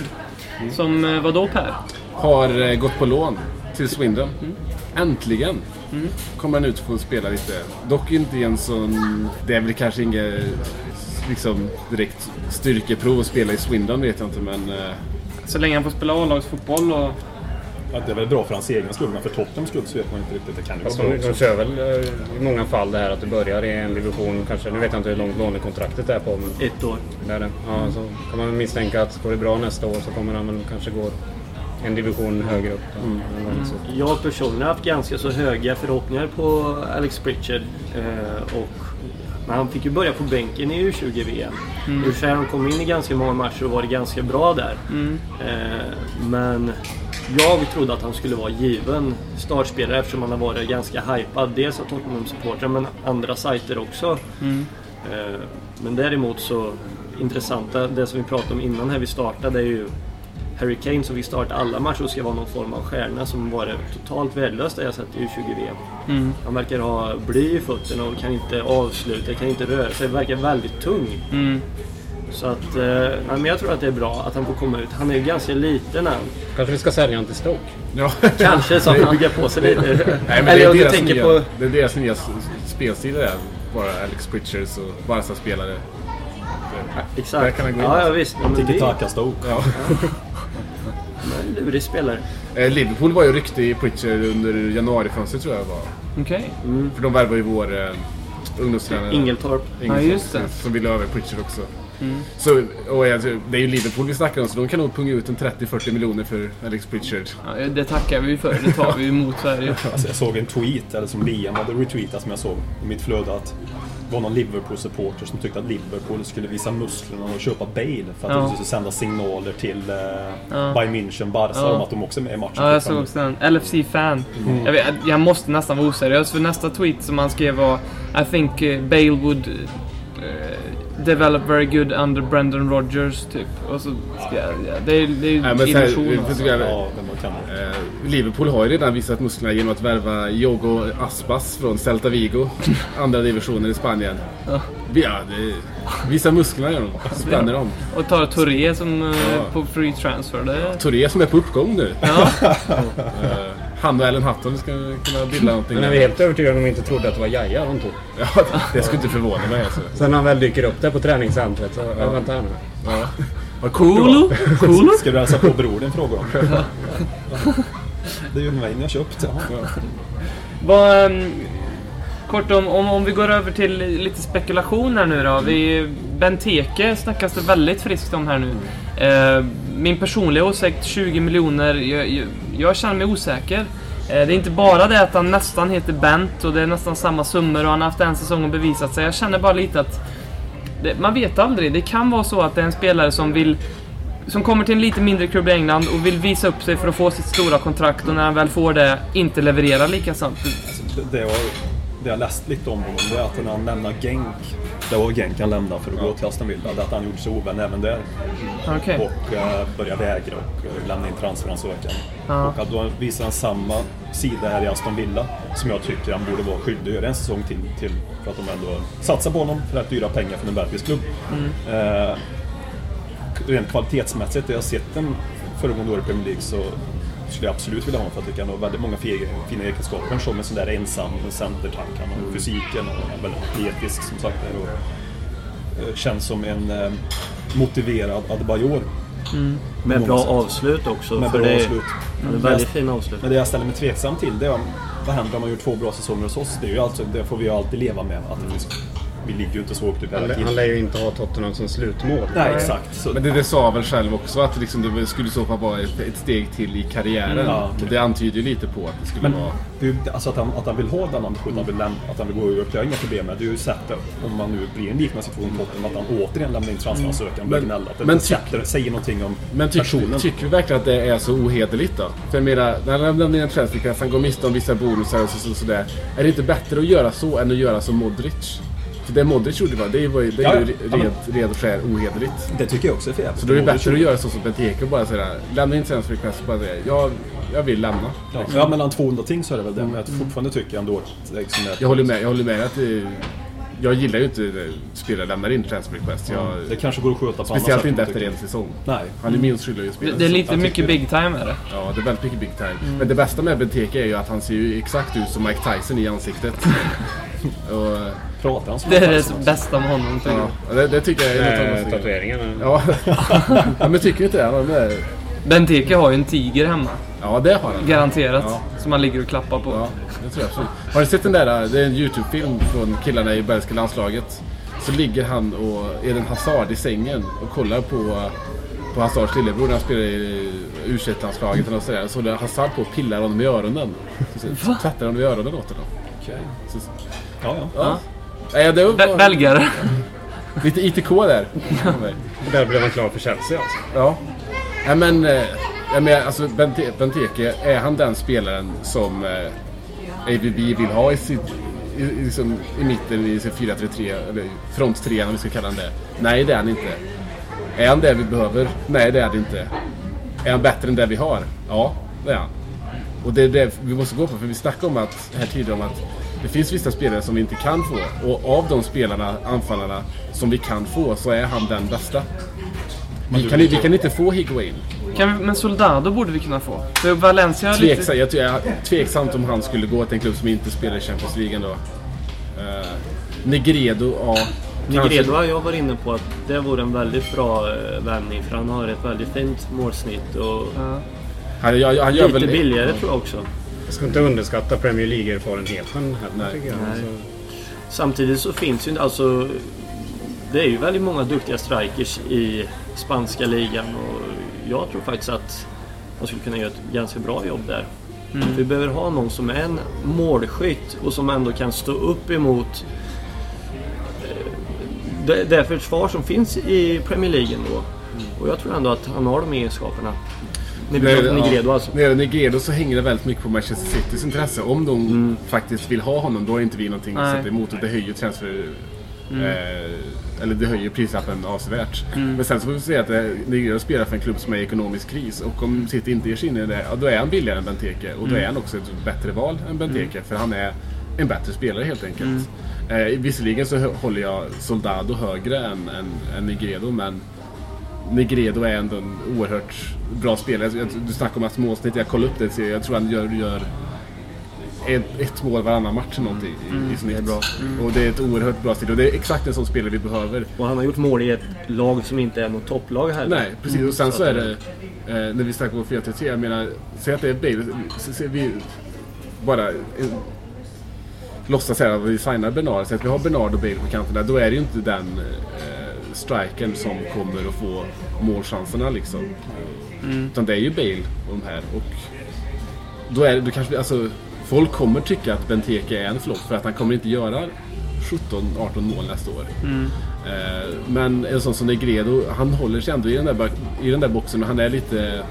S3: Som, eh, vadå Per?
S4: Har eh, gått på lån till Swindon.
S3: Mm.
S4: Äntligen kommer han ut och får spela lite. Dock inte i en sån... Det är väl kanske inget liksom, direkt styrkeprov att spela i Swindon vet jag inte men...
S3: Så länge han får spela A-lagsfotboll och...
S6: Ja, det är väl bra för hans egen skull, men för Tottenhams skull så vet man inte riktigt. Det kan ju vara
S5: De,
S6: bra
S5: de
S6: också.
S5: kör väl eh, i många fall det här att du börjar i en division, kanske, nu vet jag inte hur långt lånekontraktet är på men
S7: Ett år.
S5: det är det. Ja, så kan man misstänka att går det bra nästa år så kommer han väl kanske gå en division högre upp. Ut.
S7: Jag personligen har haft ganska så höga förhoppningar på Alex Pritchard. Eh, och, men han fick ju börja på bänken i U20-VM. Mm. Han kom in i ganska många matcher och var ganska bra där. Eh, men jag trodde att han skulle vara given startspelare eftersom han har varit ganska hypad. Dels av Tottenham-supportrar men andra sajter också. Eh, men däremot så intressanta, det som vi pratade om innan här vi startade är ju Harry Kane som fick starta alla matcher och ska vara någon form av stjärna som var totalt värdelös det jag sett i U20-VM. Han verkar ha bly i fötterna och kan inte avsluta, kan inte röra sig, verkar väldigt tung. Så att, eh, nej, men jag tror att det är bra att han får komma ut. Han är ju ganska liten än.
S5: Kanske vi ska sälja honom till Stoke?
S4: Ja.
S7: Kanske så att han bygger på sig lite.
S4: Nej, men
S7: Eller
S4: det, är
S7: om du
S4: deras
S7: tänker
S4: nya,
S7: på...
S4: det är deras nya spelstil det är. Bara Alex Pritchards och Barca-spelare. Där
S7: Exakt.
S4: kan han gå in.
S7: Ja, ja visst. Ja,
S6: Tiki-taka Stoke.
S4: Ja.
S7: Lurig spelare.
S4: Eh, Liverpool var ju rykte i Pritchard under januarifönstret tror jag var.
S3: Okej.
S4: För de värvade ju vår eh, ungdomstränare.
S7: Ingeltorp.
S3: Ja, just det.
S4: Som ville över Pritchard också. Så, och alltså, det är ju Liverpool vi snackar om så de kan nog punga ut en 30-40 miljoner för Alex Pritchard.
S3: Ja, det tackar vi för. Det tar vi emot Sverige.
S6: Alltså, jag såg en tweet, eller som Liam hade retweetat som jag såg i mitt flöde att var någon Liverpool-supporter som tyckte att Liverpool skulle visa musklerna och köpa Bale för att
S3: Ja.
S6: de skulle sända signaler till eh,
S3: Ja.
S6: Bayern München, Barca
S3: Ja.
S6: om att de också är med i matchen.
S3: Ja, jag såg också den. LFC-fan. Jag, vet, jag måste nästan vara oseriös för nästa tweet som han skrev var I think eh, Bale would eh, develop very good under Brendan Rodgers typ. Och så, ja, ja, det är, illusion.
S4: vi
S3: alltså.
S6: Ja, kanon.
S4: Eh, Liverpool har ju redan visat musklerna genom att värva Jogo Aspas från Celta Vigo. Andra divisionen i Spanien.
S3: Ja.
S4: Ja, det, visa musklerna gör de. Spänner dem.
S3: Och tar Touré som eh,
S4: Ja.
S3: på free transfer. Det,
S4: Touré som är på uppgång nu.
S3: ja.
S4: Han och Ellen Hutton ska kunna bilda någonting.
S5: Men är vi helt övertygade om de inte trodde att det var Jaja de tog?
S4: Ja, det skulle inte förvåna mig alltså.
S5: Sen när han väl dyker upp där på träningscentret så, ja. vänta här nu.
S4: Ja. Vad
S3: Kolo? Kolo?
S6: Ska du hälsa på bror din fråga om? Det är ju mig ni har köpt. Ja.
S3: Vad, ehm, kort om, om, om vi går över till lite spekulation här nu då. Vi, Benteke snackas det väldigt friskt om här nu. Eh, min personliga åsikt, 20 miljoner. Jag, jag, jag känner mig osäker. Eh, det är inte bara det att han nästan heter Bent och det är nästan samma summor och han har haft en säsong och bevisat sig. Jag känner bara lite att det, man vet aldrig. Det kan vara så att det är en spelare som vill som kommer till en lite mindre klubb i England och vill visa upp sig för att få sitt stora kontrakt och när han väl får det inte levererar lika sant.
S6: Alltså, det, det, det jag läst lite om honom det är att när han lämnar Genk, det var Genk han lämnade för att gå till Aston Villa, det är att han gjorde sig ovän även där.
S3: Okej.
S6: Och uh, började vägra och uh, lämna in transferansökan.
S3: Ja.
S6: Och att då visar han samma sida här i Aston Villa som jag tycker han borde vara skyldig att göra en säsong till, till för att de ändå satsar på honom för rätt dyra pengar från en belgisk klubb. Eh, rent kvalitetsmässigt, det jag sett den föregående år i Premier League så skulle jag absolut vilja ha för att jag tycker han har väldigt många fi- fina egenskaper som en sån där ensam centertank. Han har fysiken och är väldigt atletisk som sagt. Och, eh, känns som en eh, motiverad Adebayor.
S7: Med
S6: Många
S7: bra
S6: sätt.
S7: avslut också.
S6: Med bra
S7: det,
S6: avslut.
S7: Det är väldigt fina avslut.
S6: Men det jag ställer mig tveksam till det är vad händer om man gjort två bra säsonger hos oss? Det, är ju alltså, det får vi ju alltid leva med. Att vi, vi ligger ju inte så högt upp hela
S5: Han,
S6: tiden.
S5: han lär ju inte ha Tottenham som slutmål.
S6: Nej, exakt. Så,
S4: Men det, det sa väl själv också att liksom det skulle i så fall vara ett, ett steg till i karriären.
S6: Ja, okej.
S4: Och det antyder ju lite på att det skulle
S6: men
S4: vara...
S6: det är alltså att, han, att han vill ha den ambitionen, vill, läm- att han vill gå upp, det har jag inga problem med. Det är ju sett att om man nu blir i en liknande situation i Tottenham, att han återigen lämnar in transferansökan
S4: Men-
S6: gnälla. Att det
S4: men
S6: sätter, säger någonting om
S4: Men
S6: personen.
S4: tycker, tycker vi verkligen att det är så ohederligt då? För jag menar, när han lämnar in en transferklass, han går miste om vissa bonusar och så, så, sådär. Är det inte bättre att göra så än att göra som Modric? Det Modric gjorde va, det var ju, det är
S6: Ja,
S4: ju
S6: ja.
S4: red, red och skär ohederligt.
S6: Det tycker jag också är jävligt.
S4: Så då är det bättre att göra så som Benteke och bara säga lämna in transfer request och bara säga jag, jag vill lämna.
S6: Ja, ja, mellan 200 ting så är det väl det. Men jag fortfarande tycker ändå att liksom,
S4: Jag håller med, jag håller med att det, jag gillar ju inte när spelare lämnar in transfer request. Jag,
S6: Det kanske går att sköta på
S4: speciellt inte efter en säsong.
S6: Nej.
S4: Han är minst skyldig att
S3: Det,
S4: spela.
S3: det är lite mycket big time är det.
S4: Ja, det är väldigt mycket big time. Men det bästa med Benteke är ju att han ser ju exakt ut som Mike Tyson i ansiktet. och,
S6: Pratar han som
S3: Det är det bästa med honom tycker
S4: ja,
S3: jag.
S4: det, det tycker jag är en av de
S5: Med
S4: snygga.
S5: tatueringarna.
S4: Ja. ja, men tycker du inte det? Han är,
S3: Benteke har ju en tiger hemma.
S4: ja, det har han.
S3: Garanterat.
S4: Ja.
S3: Som han ligger och klappar på.
S4: Ja, det tror jag absolut. Har du sett den där, det är en YouTube-film från killarna i belgiska landslaget. Så ligger han och Eden Hazard i sängen och kollar på, på Hazards lillebror när han spelar i u landslaget och sådär. Så håller Hazard på och pillar honom i öronen. Så
S3: Va?
S4: tvättar honom i öronen åt honom.
S6: Okej.
S4: Så,
S6: Ja, ja.
S4: ja. Det var
S3: Be- belgare.
S4: lite ITK där.
S5: Där blev han klar för Chelsea alltså.
S4: Ja. Nej men, eh, jag menar, alltså Bente- Benteke, är han den spelaren som eh, AVB vill ha i, sitt, i, liksom, i mitten i sin 4-3-3, eller fronttrean om vi ska kalla den det? Nej, det är han inte. Är han det vi behöver? Nej, det är han inte. Är han bättre än det vi har? Ja, det är han. Och det är det vi måste gå på, för vi snackade om att, här tidigare om att det finns vissa spelare som vi inte kan få. Och av de spelarna, anfallarna, som vi kan få så är han den bästa. Vi kan, vi kan inte få Higuain.
S3: Kan vi, men Soldado borde vi kunna få. För Valencia har lite...
S4: Jag, jag tveksamt om han skulle gå till en klubb som inte spelar i Champions League ändå. Uh, Negredo, ja.
S7: Negredo har jag varit inne på att det vore en väldigt bra eh, värvning för han har ett väldigt fint målsnitt och
S3: Ja.
S4: Han, jag, han gör
S7: lite
S4: väl...
S7: billigare tror jag också.
S5: Jag ska inte underskatta Premier League-erfarenheten heller tycker jag. Alltså,
S7: Samtidigt så finns ju alltså Det är ju väldigt många duktiga strikers i spanska ligan och jag tror faktiskt att de skulle kunna göra ett ganska bra jobb där. Vi behöver ha någon som är en målskytt och som ändå kan stå upp emot eh, det, det försvar som finns i Premier League då. Och jag tror ändå att han har de egenskaperna. När vi pratar Negredo alltså.
S4: När det gäller Negredo så hänger det väldigt mycket på Manchester Citys intresse. Om de
S7: Mm.
S4: faktiskt vill ha honom, då är inte vi någonting att sätta emot. Det höjer transfer...
S7: Mm.
S4: Eh, eller det höjer prislappen avsevärt. Men sen så får vi säga att eh, Negredo spelar för en klubb som är i ekonomisk kris. Och om City inte ger sig in i det, ja, då är han billigare än Benteke. Och då är han också ett bättre val än Benteke. För han är en bättre spelare helt enkelt. Eh, visserligen så håller jag Soldado högre än, än, än Negredo, men Negredo är ändå en oerhört bra spelare. Jag- Du snackar om hans målsnitt, jag kollade upp det. Jag tror han gör, gör ett, ett mål varannan match eller någonting i, i snitt. Och det är ett oerhört bra stil. Och det är exakt en sån spelare vi behöver.
S7: Och han har gjort mål i ett lag som inte är något topplag heller.
S4: Nej, precis. Och sen
S7: Så
S4: så
S7: att
S4: är det, eh, när vi snackar om 4-3-3, jag menar, säg att det är Bale. Vi bara eh, låtsas säga att vi signar Bernard, så att vi har Bernard och Bale på kanterna. Då är det ju inte den eh, strikern som kommer att få målchanserna liksom. Utan det är ju Bale och de här. Och då är det, då kanske, alltså, folk kommer tycka att Benteke är en flopp för att han kommer inte göra 17-18 mål nästa år. Eh, men en sån som Negredo, han håller sig ändå i den där, i den där boxen och han är lite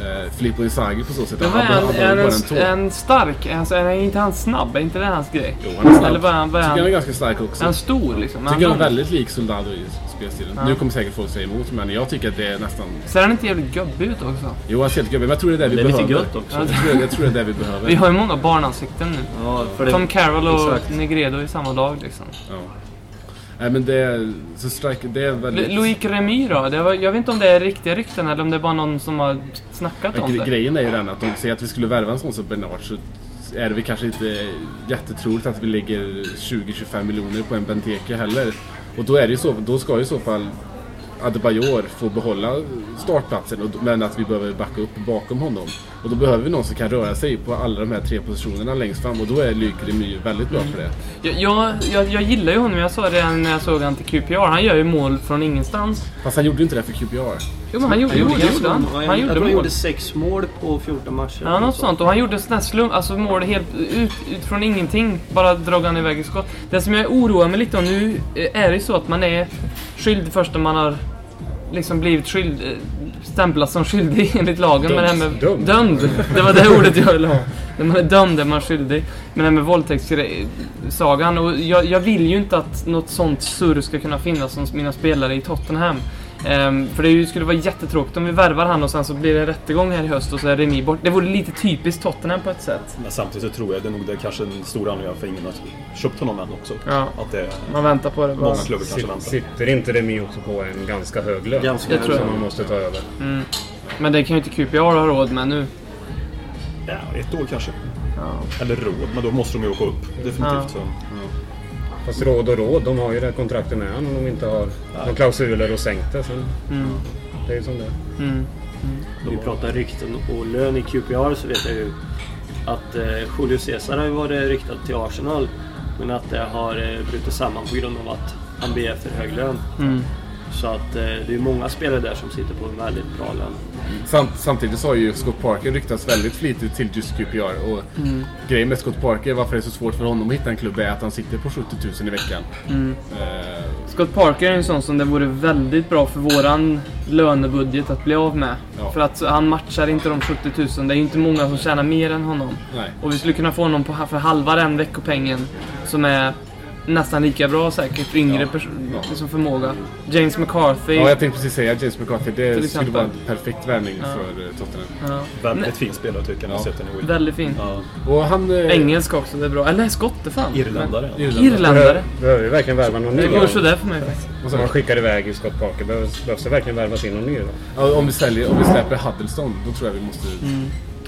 S4: eh, Filippo Inzaghi på så sätt.
S3: Men
S4: Han
S3: han?
S4: behöver
S3: Är han
S4: bara
S3: en,
S4: en
S3: han stark? Alltså, är inte han snabb? Är inte det hans grej?
S4: Jo, han är snabb.
S3: Eller vad är han? Vad är
S4: Tycker han är
S3: han?
S4: ganska stark också.
S3: Han stor liksom?
S4: Tycker han är väldigt lik Soldado i spelstilen. Nu kommer säkert folk säga emot men jag tycker att det är nästan...
S3: Ser han inte jävligt gubbig ut också?
S4: Jo, han ser lite gubbig men jag tror det är det vi
S7: Det är lite
S4: behöver.
S7: gött också.
S4: Jag tror, jag tror det är det vi behöver.
S3: Vi har ju många barnansikten nu.
S7: Ja, för det,
S3: Tom Carroll och
S7: Exakt.
S3: Negredo i samma lag liksom.
S4: Ja. Nej men det är... Så strike, det är väldigt...
S3: Loic Remy då? Var, jag vet inte om det är riktiga rykten eller om det är bara någon som har snackat
S4: Men
S3: om det.
S4: grejen är ju den att om vi säger att vi skulle värva en sån som Bernard så är det väl kanske inte jättetroligt att vi lägger 20-25 miljoner på en Benteke heller. Och då är det ju så, då ska ju i så fall Adebayor få behålla startplatsen men att vi behöver backa upp bakom honom. Och då behöver vi någon som kan röra sig på alla de här tre positionerna längst fram och då är Luc Remy väldigt bra på det.
S3: Jag, jag, jag, jag gillar ju honom. Jag sa det när jag såg han till QPR. Han gör ju mål från ingenstans.
S4: Fast han gjorde inte det för QPR.
S3: Jo, men han gjorde,
S7: han gjorde,
S3: jo, det gjorde han.
S7: han,
S3: Han
S7: jag
S3: gjorde
S7: tror han gjorde sex mål på 14 matcher.
S3: Ja, något sånt. Och han gjorde sådana här slum, alltså mål helt ut, ut från ingenting. Bara drog han iväg i skott. Det som jag oroar mig lite om nu eh, är det ju så att man är skyldig först när man har liksom blivit skyld, eh, stämplad som skyldig enligt lagen. Men det här med,
S5: Dömd.
S3: dömd. Det var det ordet jag ville ha. När man är dömd är man skyldig. Men det här med våldtäktssagan. Och jag, jag vill ju inte att något sånt surr ska kunna finnas som mina spelare i Tottenham. Ehm, för det ju- skulle vara jättetråkigt om vi värvar han och sen så blir det rättegång här i höst och så är Remi bort. Det vore lite typiskt Tottenham på ett sätt.
S6: Men samtidigt så tror jag det är nog det är kanske en stor anledning för ingen har köpt honom än också.
S3: Ja.
S6: Att det
S3: Man väntar på det bara.
S6: många klubbar kanske väntar.
S5: Sitter inte Remi också på en ganska hög lön?
S7: Ganska
S3: tror
S5: Som man måste ta över.
S3: Men det kan ju inte QPR ha råd med nu.
S6: Ja, ett år kanske.
S3: Ja.
S6: Eller råd, men då måste de ju åka upp. Definitivt.
S3: Ja.
S6: Så.
S5: Fast råd och råd, de har ju det kontraktet med honom om de inte har några klausuler och sänkt det. Sen. Det är ju som det är.
S3: Mm.
S7: Om vi pratar rykten och lön i QPR så vet jag ju att eh, Julio Cesar har ju varit ryktad till Arsenal. Men att det har eh, brutit samman på grund av att han begär för hög lön.
S3: Mm.
S7: Så att eh, det är många spelare där som sitter på en väldigt bra lön.
S4: Samt, samtidigt så har ju Scott Parker ryktats väldigt flitigt till just QPR. Och grejen med Scott Parker, varför det är så svårt för honom att hitta en klubb, är att han sitter på 70 000 i veckan. Eh,
S3: Scott Parker är en sån som det vore väldigt bra för våran lönebudget att bli av med.
S4: Ja.
S3: För att han matchar inte de 70 000. Det är ju inte många som tjänar mer än honom.
S4: nej.
S3: Och vi skulle kunna få honom på, för halva den veckopengen som är nästan lika bra säkert. Yngre
S4: Ja.
S3: person,
S4: Ja.
S3: liksom förmåga. James McCarthy.
S4: Ja, jag tänkte precis säga James McCarthy. Det skulle
S3: exempel.
S4: vara en perfekt värvning
S3: Ja.
S4: för eh, Tottenham.
S3: Ja.
S6: Väldigt fin spelare tycker jag.
S4: Ja.
S6: sett i.
S3: Väldigt fin.
S6: Ja.
S4: Och han... eh,
S3: Engelsk också, det är bra. Eller skotte fan.
S6: Irländare.
S3: Men-
S4: Irländare.
S3: Irländare.
S5: Behöver vi verkligen värva någon ny?
S3: Det går sådär för mig faktiskt.
S5: Om
S4: sa
S5: man skickar iväg i Scott Parker, behövs, behövs det verkligen värvas in någon ny då?
S4: Ja, om vi säljer, om vi släpper Huddleston, då tror jag vi måste...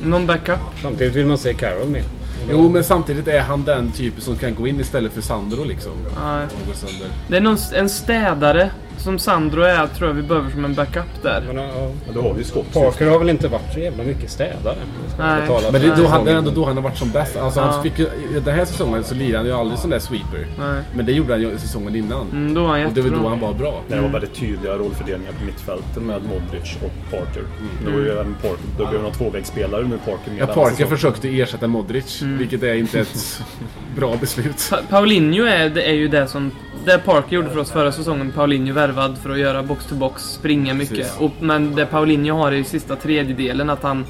S3: Någon backup.
S5: Samtidigt vill man se Carroll med.
S4: Jo, men samtidigt är han den typen som kan gå in istället för Sandro liksom.
S3: Nej. Det är någon, en städare som Sandro är, tror jag vi behöver som en backup där.
S5: Men, ja,
S6: Men då har vi ju skott.
S5: Parker har väl inte varit så jävla mycket städare?
S3: Nej.
S4: Men det är, då han, är
S5: säsongen.
S4: ändå då han har varit som bäst. Alltså,
S3: Ja.
S4: han fick, ju- I den här säsongen så lirade han ju aldrig sån där sweeper.
S3: Nej.
S4: Men det gjorde han ju säsongen innan.
S3: Mm, då var han
S4: Och det var då han var bra.
S6: Det var väldigt tydliga rollfördelningar på mittfälten med Modric och Parker. Det var ju även Parker. Då blev några tvåvägsspelare nu Parker med
S4: Ja, Parker försökte ersätta Modric, vilket är inte ett bra beslut.
S3: Pa Paulinho är, det är ju det som det Parker gjorde för oss förra säsongen. Paulinho värvad för att göra box-to-box, springa mycket. Och, men det Paulinho har i sista tredjedelen att han,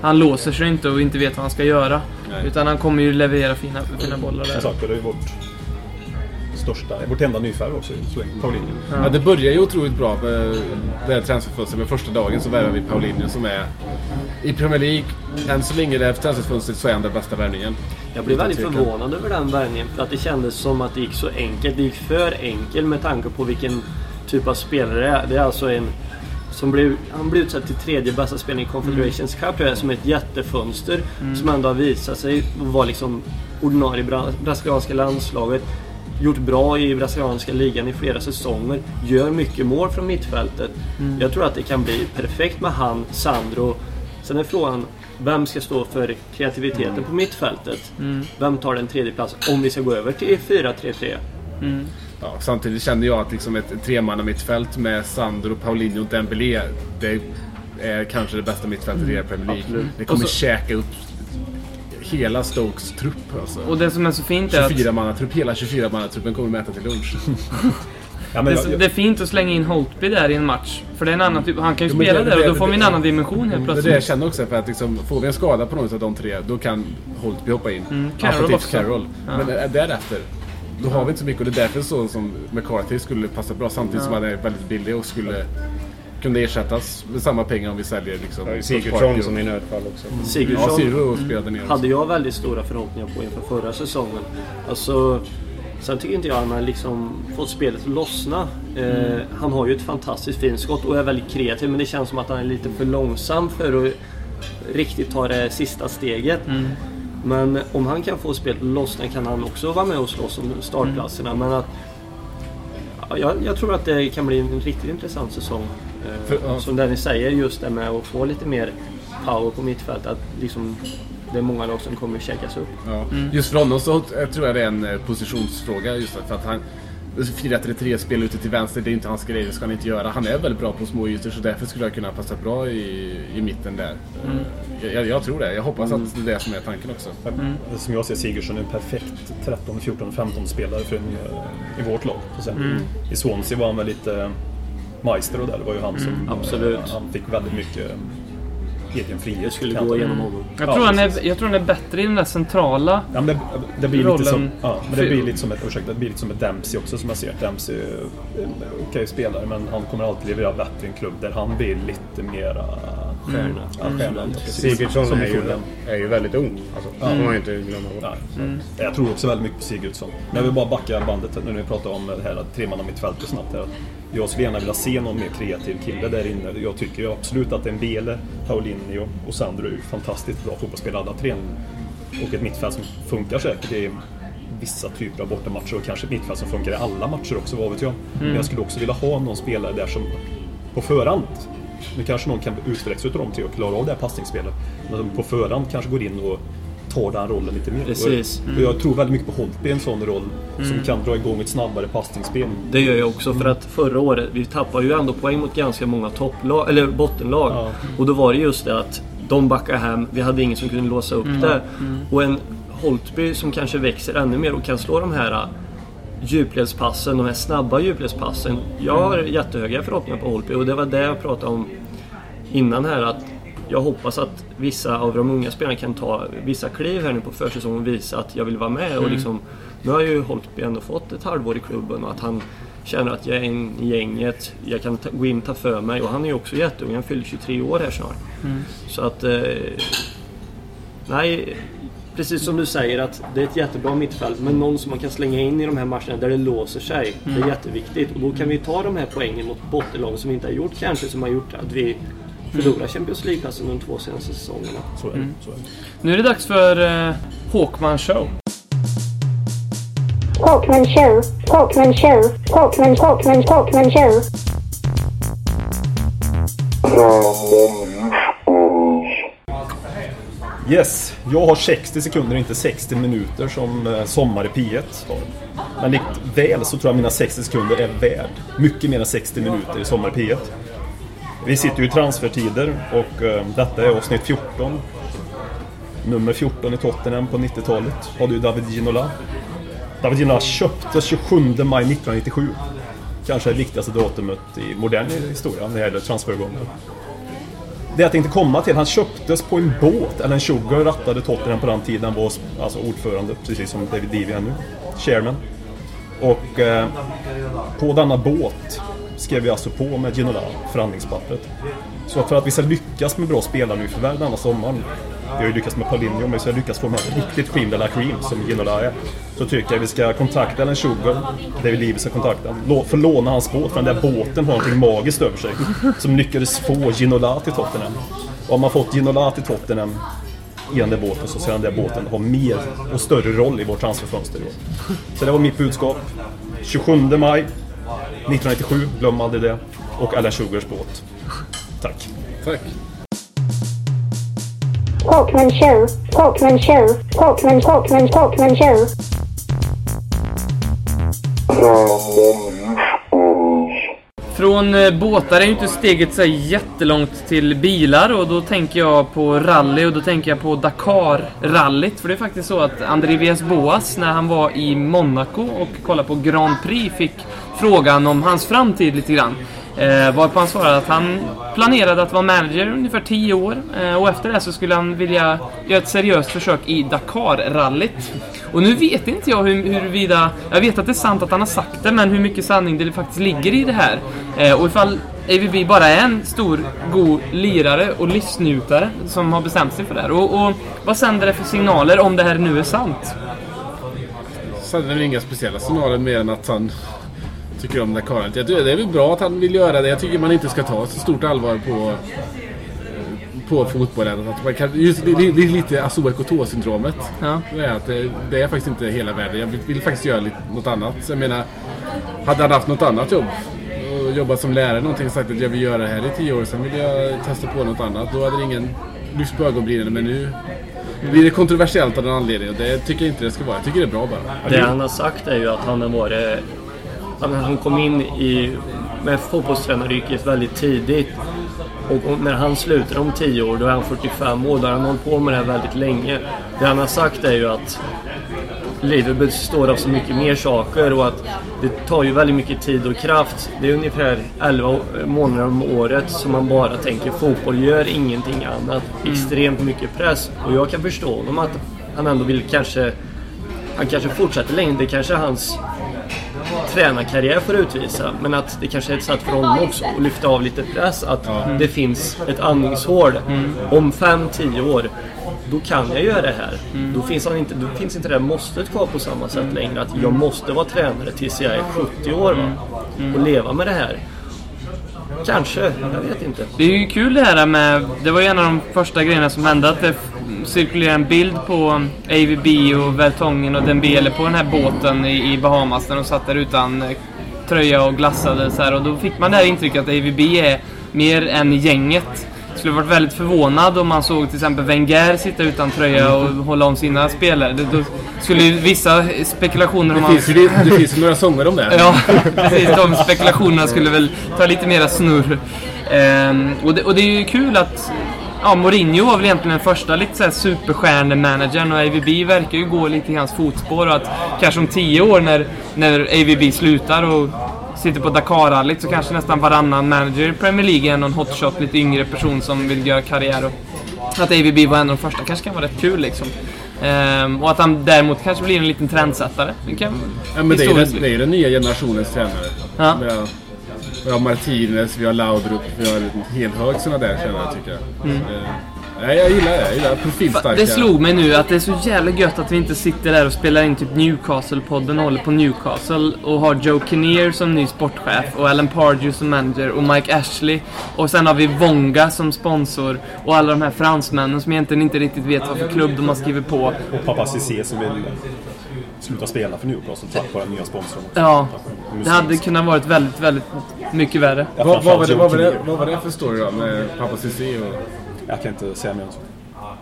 S3: han låser sig inte och inte vet vad han ska göra.
S4: Nej.
S3: Utan han kommer ju leverera fina, fina bollar
S6: Som
S3: där.
S6: sagt, det är vårt största, vårt enda nyfärg också så länge. Paulinho.
S4: Ja, det börjar ju otroligt bra med det här transferfönstret. Men första dagen så värvar vi Paulinho som är i Premier League. Än så länge det här transferfönstret så är han den bästa värvningen.
S7: Jag blev väldigt förvånad över den värvningen för att det kändes som att det gick så enkelt. Det gick för enkelt med tanke på vilken typ av spelare det är. Det är alltså en som blev, han blev utsedd till tredje bästa spelare i Confederations Cup tror jag, som ett jättefönster. Som ändå har visat sig vara liksom ordinarie brasilianska landslaget. Gjort bra i brasilianska ligan i flera säsonger. Gör mycket mål från mittfältet. Jag tror att det kan bli perfekt med han, Sandro. Sen är frågan, vem ska stå för kreativiteten på mittfältet? Vem tar den tredje platsen om vi ska gå över till 4-3-3?
S4: Ja, samtidigt kände jag att liksom ett tremanna mittfält med Sandro, Paulinho och Dembélé. Det är kanske det bästa mittfältet i hela Premier League.
S7: absolut.
S4: Det kommer
S3: Och så-
S4: käka upp hela Stokes trupp alltså.
S3: Och det som är så fint är att
S4: 24-mannatrupp, hela 24-mannatruppen kommer mäta till lunch.
S6: Ja,
S3: det,
S6: jag, jag,
S3: det är fint att slänga in Holtby där i en match. För det är en annan typ, han kan ju
S4: Jo,
S3: spela
S4: det-
S3: där och då får vi en annan dimension helt
S4: Det är det jag
S3: plötsligt.
S4: känner också, för att liksom, får vi en skada på någon av de tre, då kan Holtby hoppa in.
S3: Mm, Carroll också.
S4: Carroll.
S3: Ja.
S4: Men äh, därefter, då har vi inte så mycket och det är därför så som McCarthy skulle passa bra samtidigt som han är väldigt billig och skulle kunna ersättas med samma pengar om vi säljer liksom.
S5: Ja, Sigurdsson som i nödfall också.
S4: Ja,
S7: Sigurdsson
S4: ner.
S7: hade jag väldigt stora förhoppningar på inför förra säsongen. Alltså, sen tycker inte jag att han har liksom fått spelet att lossna. Eh, han har ju ett fantastiskt fint skott och är väldigt kreativ men det känns som att han är lite för långsam för att riktigt ta det sista steget. Men om han kan få spelet att lossna kan han också vara med och slåss om startplatserna. Men att, ja, jag, jag tror att det kan bli en riktigt intressant säsong. Eh,
S4: För-.
S7: Som Dennis säger, just det med att få lite mer power på mittfältet. Att liksom, det är många lag som kommer att checkas upp.
S4: Ja. Just för honom så eh, tror jag det är en eh, positionsfråga. Just för att han 4-3-3 spel ute till vänster, det är inte hans grej, det ska han inte göra. Han är väldigt bra på små ytor så därför skulle jag kunna passa bra i, i mitten där. Eh, Jag, jag tror det. Jag hoppas att det är det som är tanken också.
S6: Som jag ser Sigurdsson är en perfekt 13, 14, 15 spelare för en, i vårt lag. Säga. I Swansea var han väl lite Maestro där. Det var ju han som...
S7: Mm, absolut.
S6: Han fick väldigt mycket eh, egen frihet.
S7: Det skulle
S6: jag
S7: gå igenom honom.
S3: Jag
S6: Ja,
S3: tror, han
S6: precis.
S3: är, jag tror han är bättre i den där centrala.
S6: Ja, men det, det, blir
S3: Rollen-
S6: lite som, ja, men det blir lite som ett, ursäkta, det blir lite som ett Dempsey också som jag ser. Dempsey är en okej spelare men han kommer alltid leverera bättre i en klubb där han blir lite mera
S7: Stjärna.
S6: Ja, stjärna. precis.
S5: Sigurdsson är ju, är ju väldigt ung. Alltså, Det får man ju inte glömma bort.
S6: Nej. Jag tror också väldigt mycket på Sigurdsson. Men jag vill bara backa bandet nu när vi pratar om det här tremannamittfältet snabbt här. Jag skulle gärna vilja se någon mer kreativ kille där inne. Jag tycker ju absolut att en Bele, Paulinho och Sandro är fantastiskt bra fotbollsspelare alla tre. Och ett mittfält som funkar säkert i vissa typer av bortamatcher och kanske ett mittfält som funkar i alla matcher också, vad vet jag. Men jag skulle också vilja ha någon spelare där som på förhand nu kanske någon kan utvecklas utav dem till att klara av det här passningsspelet. Men som på förhand kanske går in och tar den rollen lite mer.
S7: Precis.
S6: Och jag tror väldigt mycket på Holtby i en sån roll. Som kan dra igång ett snabbare passningsspel.
S7: Det gör jag också för att förra året, vi tappade ju ändå poäng mot ganska många topplag, eller bottenlag.
S6: Ja.
S7: Och då var det just det att de backade hem, vi hade ingen som kunde låsa upp det. Och en Holtby som kanske växer ännu mer och kan slå de här äh, djupledspassen, de här snabba djupledspassen. Jag har jättehöga förhoppningar på Holtby och det var det jag pratade om innan här att jag hoppas att vissa av de unga spelarna kan ta vissa kliv här nu på försäsongen och visa att jag vill vara med. Och liksom, nu har ju Holtby ändå fått ett halvår i klubben och att han känner att jag är en i gänget, jag kan ta, gå in och ta för mig. Och han är ju också jätteung, han fyller 23 år här snart. Så att... Eh, nej, precis som du säger att det är ett jättebra mittfält men någon som man kan slänga in i de här matcherna där det låser sig. Det är jätteviktigt och då kan vi ta de här poängen mot bottenlagen som vi inte har gjort kanske som har gjort att vi förlorar Champions League-platsen de två senaste säsongerna.
S6: Så är det. Så är det.
S3: Nu är det dags för eh, Hawkman Show.
S8: Hawkman Show, Hawkman Show, Hawkman, Hawkman, Hawkman Show.
S6: Yes, jag har 60 sekunder, inte 60 minuter som eh, Sommar i P1 har. Men likt väl så tror jag mina 60 sekunder är värd mycket mer än 60 minuter i Sommar i P1. Vi sitter ju i transfertider och eh, detta är avsnitt 14. Nummer 14 i Tottenham på 90-talet hade ju David Ginola. David Ginola köptes 27 maj 1997. Kanske det viktigaste datumet i modern historia när det gäller transfergången. Det jag tänkte komma till, han köptes på en båt. Alan Sugar rattade Tottenham på den tiden. Han var alltså ordförande, precis som David Levy är nu. Chairman. Och eh, på denna båt skrev vi alltså på med Ginola förhandlingspappret. Så för att vi ska lyckas med bra spelare nu förvärv denna sommaren. Vi har ju lyckats med Paulinho, men vi ska lyckas få med riktigt skinn de la cream som Ginola är. Så tycker jag vi ska kontakta Ellen Sugar, David Levy ska kontakta honom. Få låna hans båt, för den där båten har någonting magiskt över sig. Som lyckades få Ginola till Tottenham. Och har man fått Ginola till Tottenham i den där båten så ska den där båten ha mer och större roll i vårt transferfönster. i år. Så det var mitt budskap. 27 maj 1997, glöm aldrig det. Och Alan Sugars båt. Tack.
S4: Tack.
S8: Hawkman Show, Hawkman Show, Hawkman, Hawkman, Hawkman Show.
S3: Från eh, båtar är ju inte steget så jättelångt till bilar och då tänker jag på rally och då tänker jag på Dakar-rallyt. För det är faktiskt så att André Villas Boas när han var i Monaco och kollade på Grand Prix fick frågan om hans framtid lite grann. Eh, varpå han svarade att han planerade att vara manager ungefär 10 år eh, och efter det så skulle han vilja göra ett seriöst försök i Dakar-rallyt. Och nu vet inte jag hur, huruvida... Jag vet att det är sant att han har sagt det, men hur mycket sanning det faktiskt ligger i det här. Eh, och ifall AVB bara är en stor, god lirare och livsnjutare som har bestämt sig för det här. Och, och vad sänder det för signaler om det här nu är sant?
S4: Sänder är det inga speciella signaler mer än att han tycker om Dakaret. Jag tycker Det är väl bra att han vill göra det. Jag tycker man inte ska ta så stort allvar på på fotbollen. Att man kan, just, det, det det är lite Asuba syndromet
S3: Ja.
S4: Det är att det, det är faktiskt inte hela världen. Jag vill, vill faktiskt göra lite, något annat. Så jag menar, hade han haft något annat jobb och jobbat som lärare någonting och sagt att jag vill göra det här i tio år, sen vill jag testa på något annat. Då hade det ingen lyft på ögonbrynen. Men nu blir det kontroversiellt av den anledningen och det tycker jag inte det ska vara. Jag tycker det är bra bara.
S7: Det han har sagt är ju att han har varit... Han, han kom in i, med fotbollstränaryrket väldigt tidigt. Och när han slutar om 10 år, då är han 45 år. Då har han hållit på med det här väldigt länge. Det han har sagt är ju att livet består av så mycket mer saker och att det tar ju väldigt mycket tid och kraft. Det är ungefär 11 månader om året som man bara tänker fotboll, gör ingenting annat. Extremt mycket press. Och jag kan förstå honom att han ändå vill kanske... Han kanske fortsätter längre. Det kanske är hans tränarkarriär får utvisa. Men att det kanske är ett sätt för honom också att lyfta av lite press. Att det finns ett andningshål. Om 5-10 år, då kan jag göra det här. Då, finns han inte, då finns inte det måstet kvar på samma sätt längre. Att jag måste vara tränare tills jag är 70 år va? och leva med det här. Kanske, jag vet inte.
S3: Det är ju kul det här med... Det var ju en av de första grejerna som hände att det cirkulerade en bild på AVB och Vertongen och Dembele på den här båten i, i Bahamas när de satt där utan eh, tröja och glassade så här. Och då fick man det här intrycket att AVB är mer än gänget. Jag skulle varit väldigt förvånad om man såg till exempel Wenger sitta utan tröja och hålla om sina spelare. Det, då skulle ju vissa spekulationer om
S4: Det
S3: hans...
S4: finns, ju, det finns ju några sånger om det.
S3: Ja, precis. De spekulationerna skulle väl ta lite mera snurr. Ehm, och, det, och det är ju kul att... Ja, Mourinho var väl egentligen den första lite såhär superstjärnemanagern och AVB verkar ju gå lite i hans fotspår och att kanske om tio år när, när AVB slutar och sitter på Dakar-rallyt så kanske nästan varannan manager i Premier League är någon hotshot, lite yngre person som vill göra karriär. Och att AVB var en av de första kanske kan vara rätt kul liksom. Ehm, och att han däremot kanske blir en liten trendsättare. Det kan,
S4: Ja, men det är, den, det är den nya generationens tränare.
S3: Ja.
S4: Vi, har, Martinez, vi har Laudrup, vi har en hel hög sådana där tränare tycker jag. Eh, nej, jag gillar det. Jag gillar profilstarka.
S3: Det slog mig nu att det är så jävla gött att vi inte sitter där och spelar in typ Newcastle-podden och håller på Newcastle och har Joe Kinnear som ny sportchef och Alan Pardew som manager och Mike Ashley och sen har vi Wonga som sponsor och alla de här fransmännen som egentligen inte riktigt vet vad för klubb de har skrivit på.
S6: Och pappa Cissé som vill sluta spela för Newcastle tack vare den nya sponsorn. också.
S3: Ja, det hade kunnat varit väldigt, väldigt mycket värre.
S6: Ja,
S4: Vad, vad, var det, vad, var det, vad var det för story då med pappa Cissi och...
S6: Jag kan inte säga mer än så.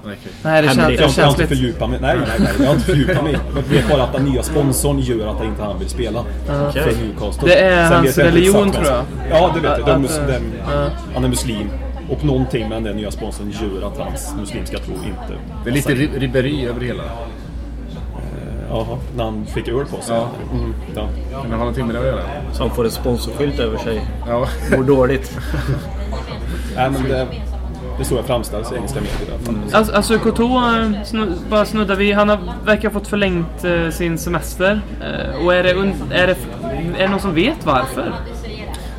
S4: Nej.
S3: Nej, det känns,
S7: Hemligt.
S3: det
S6: Jag har inte
S3: lite...
S6: fördjupat mig. Nej, nej, nej. Jag har inte fördjupat mig. Jag vet bara att den nya sponsorn gör att inte han vill spela för Newcastle.
S3: Det är
S6: Sen
S3: hans
S6: jag inte
S3: religion, tror
S6: vad- Ja, det vet jag. De,
S3: Att-
S6: mus,
S3: att,
S6: den,
S3: ja.
S6: Han är muslim. Och någonting med den nya sponsorn gör att hans muslimska tro inte...
S4: Det är lite ri- ribberi över hela.
S6: Jaha, när han fick öl på sig.
S4: Ja.
S6: Mm, ja.
S4: Kan det ha någonting med det att göra?
S7: Som får en sponsorskylt över sig.
S4: Ja.
S7: Mår dåligt.
S6: Nej, men det, det är så jag framställs i engelska medier. Mm.
S3: Alltså, alltså Couture, eh, snu, bara snuddar vi. Han har, verkar ha fått förlängt eh, sin semester. Eh, och är det, un- är, det, är det någon som vet varför?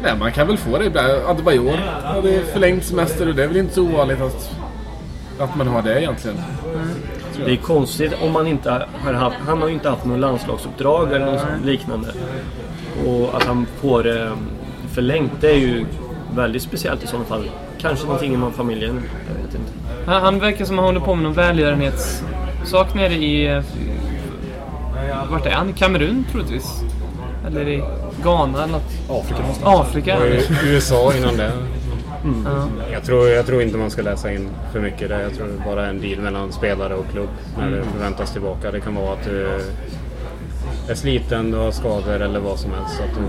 S4: Nej, man kan väl få det ibland. Adebayor hade förlängd semester och det är väl inte så ovanligt att, att man har det egentligen.
S7: Det är konstigt om man inte har haft... Han har ju inte haft något landslagsuppdrag eller något liknande. Och att han får det förlängt, det är ju väldigt speciellt i sådana fall. Kanske någonting inom familjen, jag vet inte.
S3: Han, han verkar som att han håller på med någon välgörenhetssak nere i... eh, Vart är han? Kamerun troligtvis? Eller i Ghana eller något?
S6: Afrika någonstans.
S3: Afrika?
S5: Och i USA innan det.
S3: Ja.
S5: Jag tror, jag tror inte man ska läsa in för mycket där. Jag tror det bara är en deal mellan spelare och klubb när det förväntas tillbaka. Det kan vara att du är sliten, du har skador eller vad som helst. Så att du,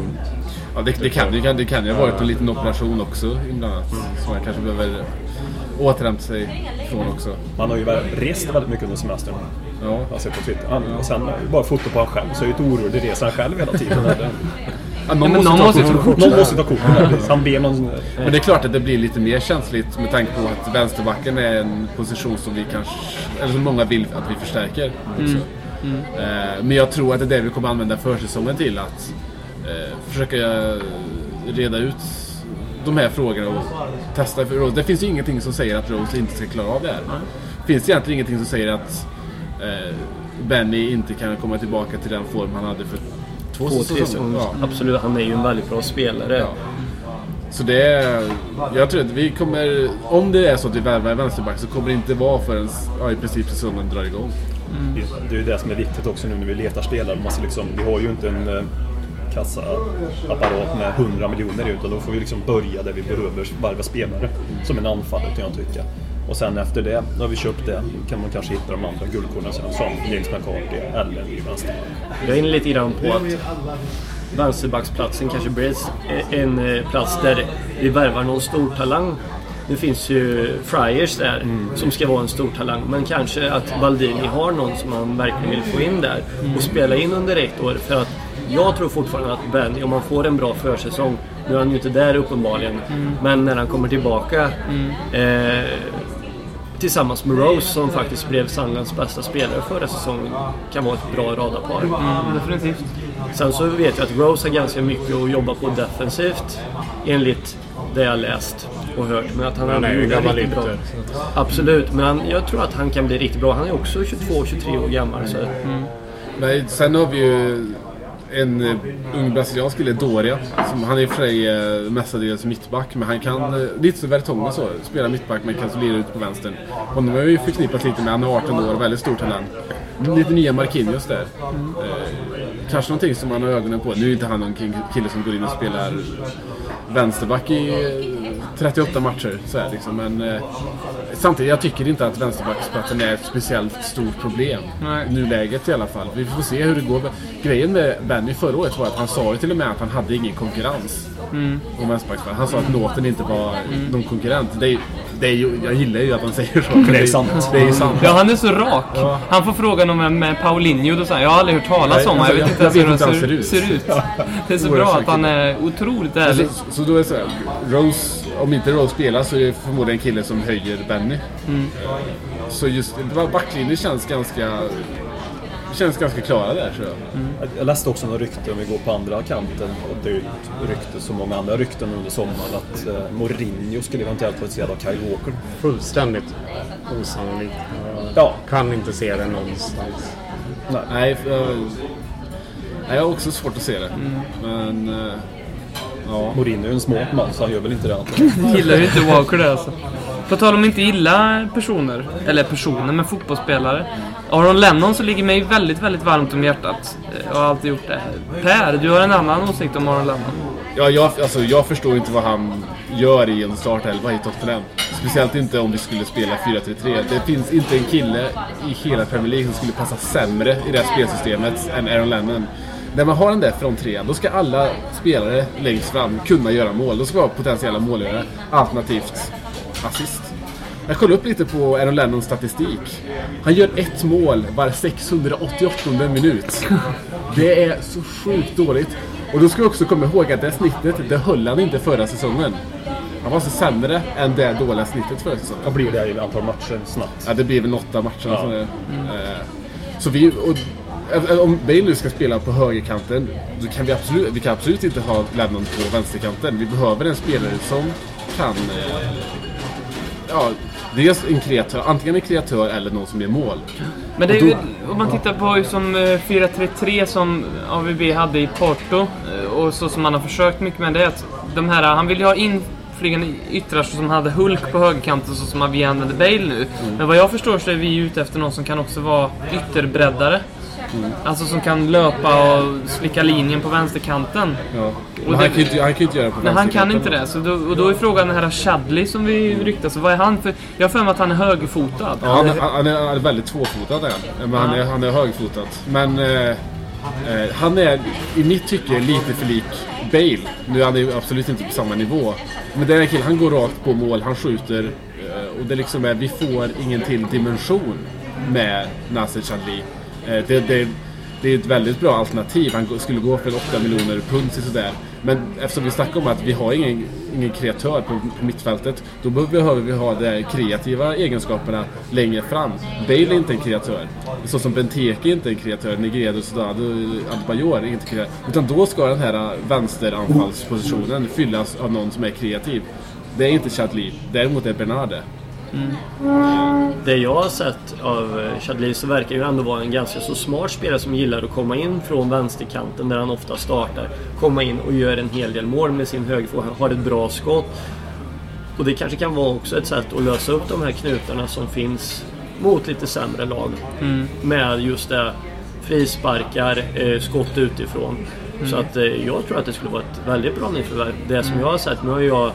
S4: Ja, det, det, kan, det, kan, det kan ju ha varit en liten operation också inblandat. Som man kanske behöver återhämta sig från också.
S6: Man har ju rest väldigt mycket under semestern.
S4: Ja.
S6: Jag har sett på Twitter. Och sen bara foto på han själv så är det ju ett orolig resa han själv hela tiden.
S4: Ja,
S3: men någon måste ta kort.
S6: Någon måste ta kort. Han ber någon...
S4: Men det är klart att det blir lite mer känsligt med tanke på att vänsterbacken är en position som vi kanske, eller som många vill att vi förstärker. Också. Eh, Men jag tror att det är det vi kommer använda försäsongen till. Att eh, försöka reda ut de här frågorna och testa för Rose. Det finns ju ingenting som säger att Rose inte ska klara av det här. Det finns egentligen ingenting som säger att eh, Benny inte kan komma tillbaka till den form han hade för två,
S7: Två, tre
S4: säsonger. Ja.
S7: Absolut, han är ju en väldigt bra spelare.
S4: Ja. Så det är, jag tror att vi kommer, om det är så att vi värvar en vänsterback så kommer det inte vara förrän ja, i princip säsongen drar igång.
S6: Det är ju det som är viktigt också nu när vi letar spelare. Man liksom, vi har ju inte en eh, kassaapparat med 100 miljoner utan då får vi liksom börja där vi behöver varva spelare. Som en anfallare kan jag tycka. Och sen efter det, när vi köpt det, kan man kanske hitta de andra guldkornen sen som James McCarthy eller vänsterback.
S7: Jag är inne lite grann på att vänsterbacksplatsen kanske blir en eh, plats där vi värvar någon stor talang. Det finns ju Friars där som ska vara en stor talang. Men kanske att Baldini har någon som han verkligen vill få in där och spela in under ett år. För att jag tror fortfarande att Benny, om han får en bra försäsong, nu är han ju inte där uppenbarligen, men när han kommer tillbaka eh, tillsammans med Rose som faktiskt blev Sunderlands bästa spelare förra säsongen kan vara ett bra radarpar.
S3: Mm, definitivt.
S7: Sen så vet jag att Rose har ganska mycket att jobba på defensivt enligt det jag läst och hört. Men att han,
S5: Han är ju gammal
S7: riktigt bra. Absolut, men han, jag tror att han kan bli riktigt bra. Han är också 22-23 år gammal. Så.
S4: Men sen har vi ju en eh, ung brasiliansk kille, Doria. Som, han är i och för sig eh, mestadels mittback, men han kan, eh, lite som Vertongen så, spela mittback men kan lira ut på vänstern. Honom har ju förknippat lite med, han är 18 år och väldigt stor talang. Lite nya Marquinhos där. Eh, kanske någonting som man har ögonen på. Nu är inte han någon kille som går in och spelar vänsterback i 38 matcher. Så här, liksom. Men eh, samtidigt, jag tycker inte att vänsterbacksplatsen är ett speciellt stort problem.
S3: Nej.
S4: I nuläget i alla fall. Vi får se hur det går. Grejen med Benny förra året var att han sa ju till och med att han hade ingen konkurrens.
S3: Mm.
S4: Om vänsterbacksplatsen. Han sa att Nåten inte var någon konkurrent. Det är, det är ju, jag gillar ju att han säger så.
S6: Det är sant.
S4: Det är ju sant.
S3: Ja, han är så rak.
S4: Ja.
S3: Han får frågan om en med Paulinho, då säger jag har aldrig hört talas
S4: Nej,
S3: om honom. Jag vet inte ens hur han ser,
S4: ser
S3: ut. Det är så
S4: Oerhört
S3: bra att han är otroligt
S4: Så,
S3: ärlig.
S4: så då är det så här, Rose, om inte Rose spelar så är det förmodligen en kille som höjer Benny. Så just backlinjen känns ganska känns ganska klara där tror jag.
S6: Jag- Jag läste också några rykte om vi går på andra kanten. Och det är ju ett rykte som många andra rykten under sommaren att eh, Mourinho skulle eventuellt vara intresserad av Kyle Walker.
S5: Fullständigt osannolikt. Jag
S6: Ja.
S5: kan inte se det någonstans.
S4: Nej, för, nej, jag har också svårt att se det. Men eh, ja.
S6: Mourinho är en smart man så han gör väl inte det
S3: gillar ju inte Walker det alltså. På tal om inte gilla personer, eller personer, men fotbollsspelare. Aron Lennon så ligger mig väldigt, väldigt varmt om hjärtat. Jag har alltid gjort det. Per, du har en annan åsikt om Aron Lennon.
S4: Ja, jag, alltså, jag förstår inte vad han gör i en startelva i Tottenham. Speciellt inte om vi skulle spela 4-3-3. Det finns inte en kille i hela Premier League som skulle passa sämre i det här spelsystemet än Aaron Lennon. När man har den där från trean, då ska alla spelare längst fram kunna göra mål. Då ska vara potentiella målgörare, alternativt assist. Jag kollade upp lite på Aaron Lennons statistik. Han gör ett mål var 688 minut. Det är så sjukt dåligt. Och då ska vi också komma ihåg att det snittet, det höll han inte förra säsongen. Han var så sämre än det dåliga snittet förra säsongen.
S6: Vad blir det i antal matcher snabbt?
S4: Ja, det blir väl åtta matcher.
S6: Ja.
S4: sådär. Eh, Så vi, och, om Bale nu ska spela på högerkanten, då kan vi absolut, vi kan absolut inte ha Lennon på vänsterkanten. Vi behöver en spelare som kan... Eh, ja, dels en kreatör, antingen en kreatör eller någon som gör mål.
S3: Men det är ju, om man tittar på som eh, 4-3-3 som AVB hade i Porto eh, och så som han har försökt mycket med det är att de här, han vill ju ha inflygande yttrar så som hade Hulk på högerkanten så som vi använder Bale nu. Men vad jag förstår så är vi ute efter någon som kan också vara ytterbreddare. Alltså som kan löpa och slicka linjen på vänsterkanten.
S4: Ja. Men han,
S3: det-
S4: kan inte, han kan inte göra det på
S3: Nej, han kan inte det. Så då, och då är frågan den här Chadley som vi ryktas. Vad är han för? Jag har för mig att han är högerfotad.
S4: Ja, han, är- han, är, han är väldigt tvåfotad han. Men han, är, han är högfotad. Men eh, eh, han är i mitt tycke lite för lik Bale. Nu är han ju absolut inte på samma nivå. Men den här killen, han går rakt på mål, han skjuter. eh, Och det liksom är, vi får ingen till dimension med Nasser Chadli. Eh, det, det, det är ett väldigt bra alternativ. Han skulle gå för 8 miljoner pund sådär. Men eftersom vi snackar om att vi har ingen, ingen kreatör på, på mittfältet. Då behöver vi ha de kreativa egenskaperna längre fram. Bale är inte en kreatör. Så som Benteke är inte en kreatör. Negredo, Sodado, Adebayor är inte kreatör. Utan då ska den här vänsteranfallspositionen fyllas av någon som är kreativ. Det är inte Chadli. Däremot är Bernarde.
S7: Det jag har sett av eh, Chadli så verkar ju ändå vara en ganska så smart spelare som gillar att komma in från vänsterkanten där han ofta startar. Komma in och gör en hel del mål med sin högerfot. Han har ett bra skott. Och det kanske kan vara också ett sätt att lösa upp de här knutarna som finns mot lite sämre lag. Med just det frisparkar, eh, skott utifrån. Så att eh, jag tror att det skulle vara ett väldigt bra nyförvärv. Det som jag har sett, nu har jag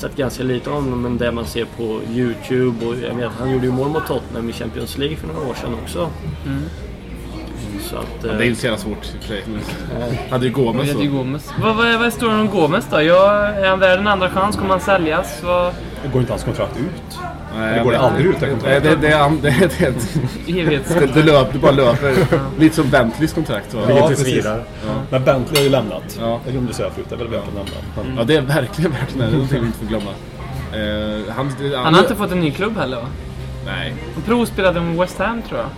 S7: sett ganska lite om honom, men det man ser på Youtube och jag vet, han gjorde ju mål mot Tottenham i Champions League för några år sedan också. Så att...
S4: Det är inte så jävla svårt i och för sig. Hade ju Gomes
S3: är Gomez. Vad, vad, vad står det om Gomez då? Jag, är han värd en andra chans? Kommer han säljas? Vad,
S6: Går inte hans kontrakt ut?
S4: Nej,
S6: Eller går det aldrig ut det
S4: Nej,
S6: kontraktet?
S4: det, det, är- det, det, det, det, det, löper, det bara löper. Lite som Bentleys kontrakt. Va?
S6: Ja, precis.
S5: vidare.
S6: Men Bentley har ju lämnat.
S4: Ja.
S6: Det glömde säga förut. Det är väl värt att nämna. Men,
S4: Ja, det är verkligen värt det. Det är någonting vi inte får glömma. Eh, han,
S3: Han har inte fått en ny klubb heller va?
S4: Nej.
S3: Han provspelade med West Ham tror jag.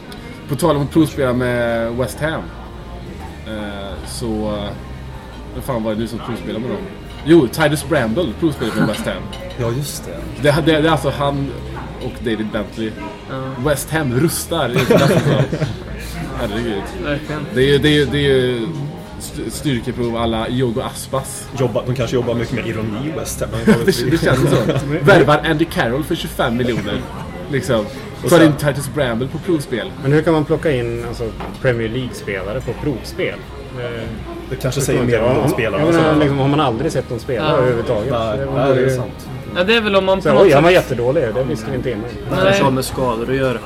S4: På tal om att provspela med West Ham. Eh, så... Vem fan var det nu som provspelade med dem? Jo, Titus Bramble provspelade med West Ham.
S6: ja, just det.
S4: Det, det, det är alltså han och David Bentley. West Ham rustar. i. Herregud.
S3: Verkligen.
S4: Det är ju, det är det är styrkeprov alla Jogo Aspas.
S6: Jobba, de kanske jobbar mycket med ironi i West Ham.
S4: Det, det känns så. Värvar Andy Carroll för 25 miljoner. Liksom. Tar in Titus Bramble på provspel.
S5: Men hur kan man plocka in alltså, Premier League-spelare på provspel? Eh,
S6: Det kanske säger mer om de spelarna.
S5: Jag menar,
S6: så-
S5: liksom, har man aldrig sett dem spela
S3: Ja.
S5: överhuvudtaget?
S6: Nej,
S5: Det
S6: nej, det är sant.
S3: Ja, det är väl om man på
S5: oj, han var jättedålig. Det visste vi inte innan.
S7: Det kanske har med skador att göra.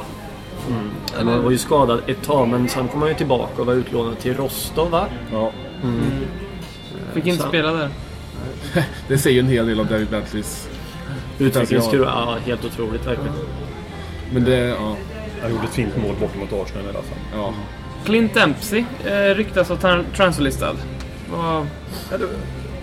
S7: Mm. Han var ju skadad ett tag men sen kom han ju tillbaka och var utlånad till Rostov va?
S4: Ja.
S3: Fick inte
S7: Så-
S3: spela där.
S4: Det säger ju en hel del om David Bentleys.
S7: Utvecklingskurva, ja helt otroligt verkligen.
S4: Men det, ja.
S6: Han gjorde ett fint mål bort mot Arsenal i alla fall.
S4: ja.
S3: Clint Dempsey eh, ryktas ha tran- transferlistad. Vad-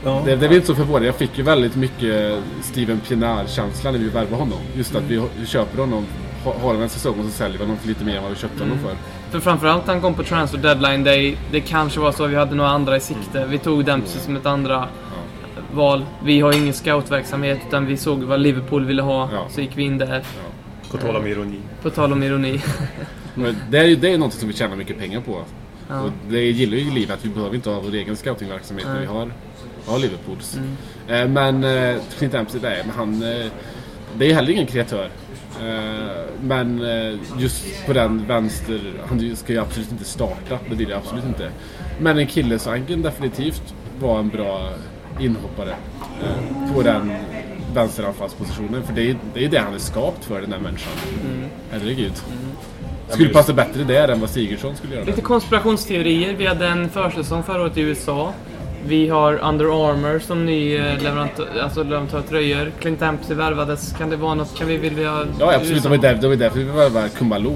S6: Ja.
S4: Det, det är inte så förvånande. Jag fick ju väldigt mycket Steven Pienaar-känsla när vi värvade honom. Just att vi, vi köper honom, ha- har honom en säsong och så säljer vi honom för lite mer än vad vi köpte honom för.
S3: För framförallt han kom på transfer deadline day. Det kanske var så vi hade några andra i sikte. Vi tog Dempsey som ett andra val. Vi har ingen scoutverksamhet utan vi såg vad Liverpool ville ha.
S4: Ja.
S3: Så gick vi in där.
S6: På tal om ironi.
S3: På tal om ironi.
S4: Men det är ju det är något som vi tjänar mycket pengar på.
S3: Ja.
S4: Och det gillar ju livet att vi behöver inte ha vår egen scoutingverksamhet när vi har, har Liverpools. Eh, men eh, Clint Dempsey, nej, men han... Eh, det är heller ingen kreatör. Eh, men just på den vänster... Han ska ju absolut inte starta. Det vill jag absolut inte. Men en kille så han kan definitivt vara en bra inhoppare på den vänsteranfallspositionen. För det är det är det han är skapt för, den där människan. Herregud. Skulle passa bättre där än vad Sigurdsson skulle göra.
S3: Lite konspirationsteorier. Vi hade en försäsong förra året i USA. Vi har Under Armour som ny eh, leverantör, alltså leverantör av tröjor. Clint Dempsey värvades. Kan det vara något? Kan vi, vill vi ha...
S4: Ja absolut, det var därför vi värvade Kumalo.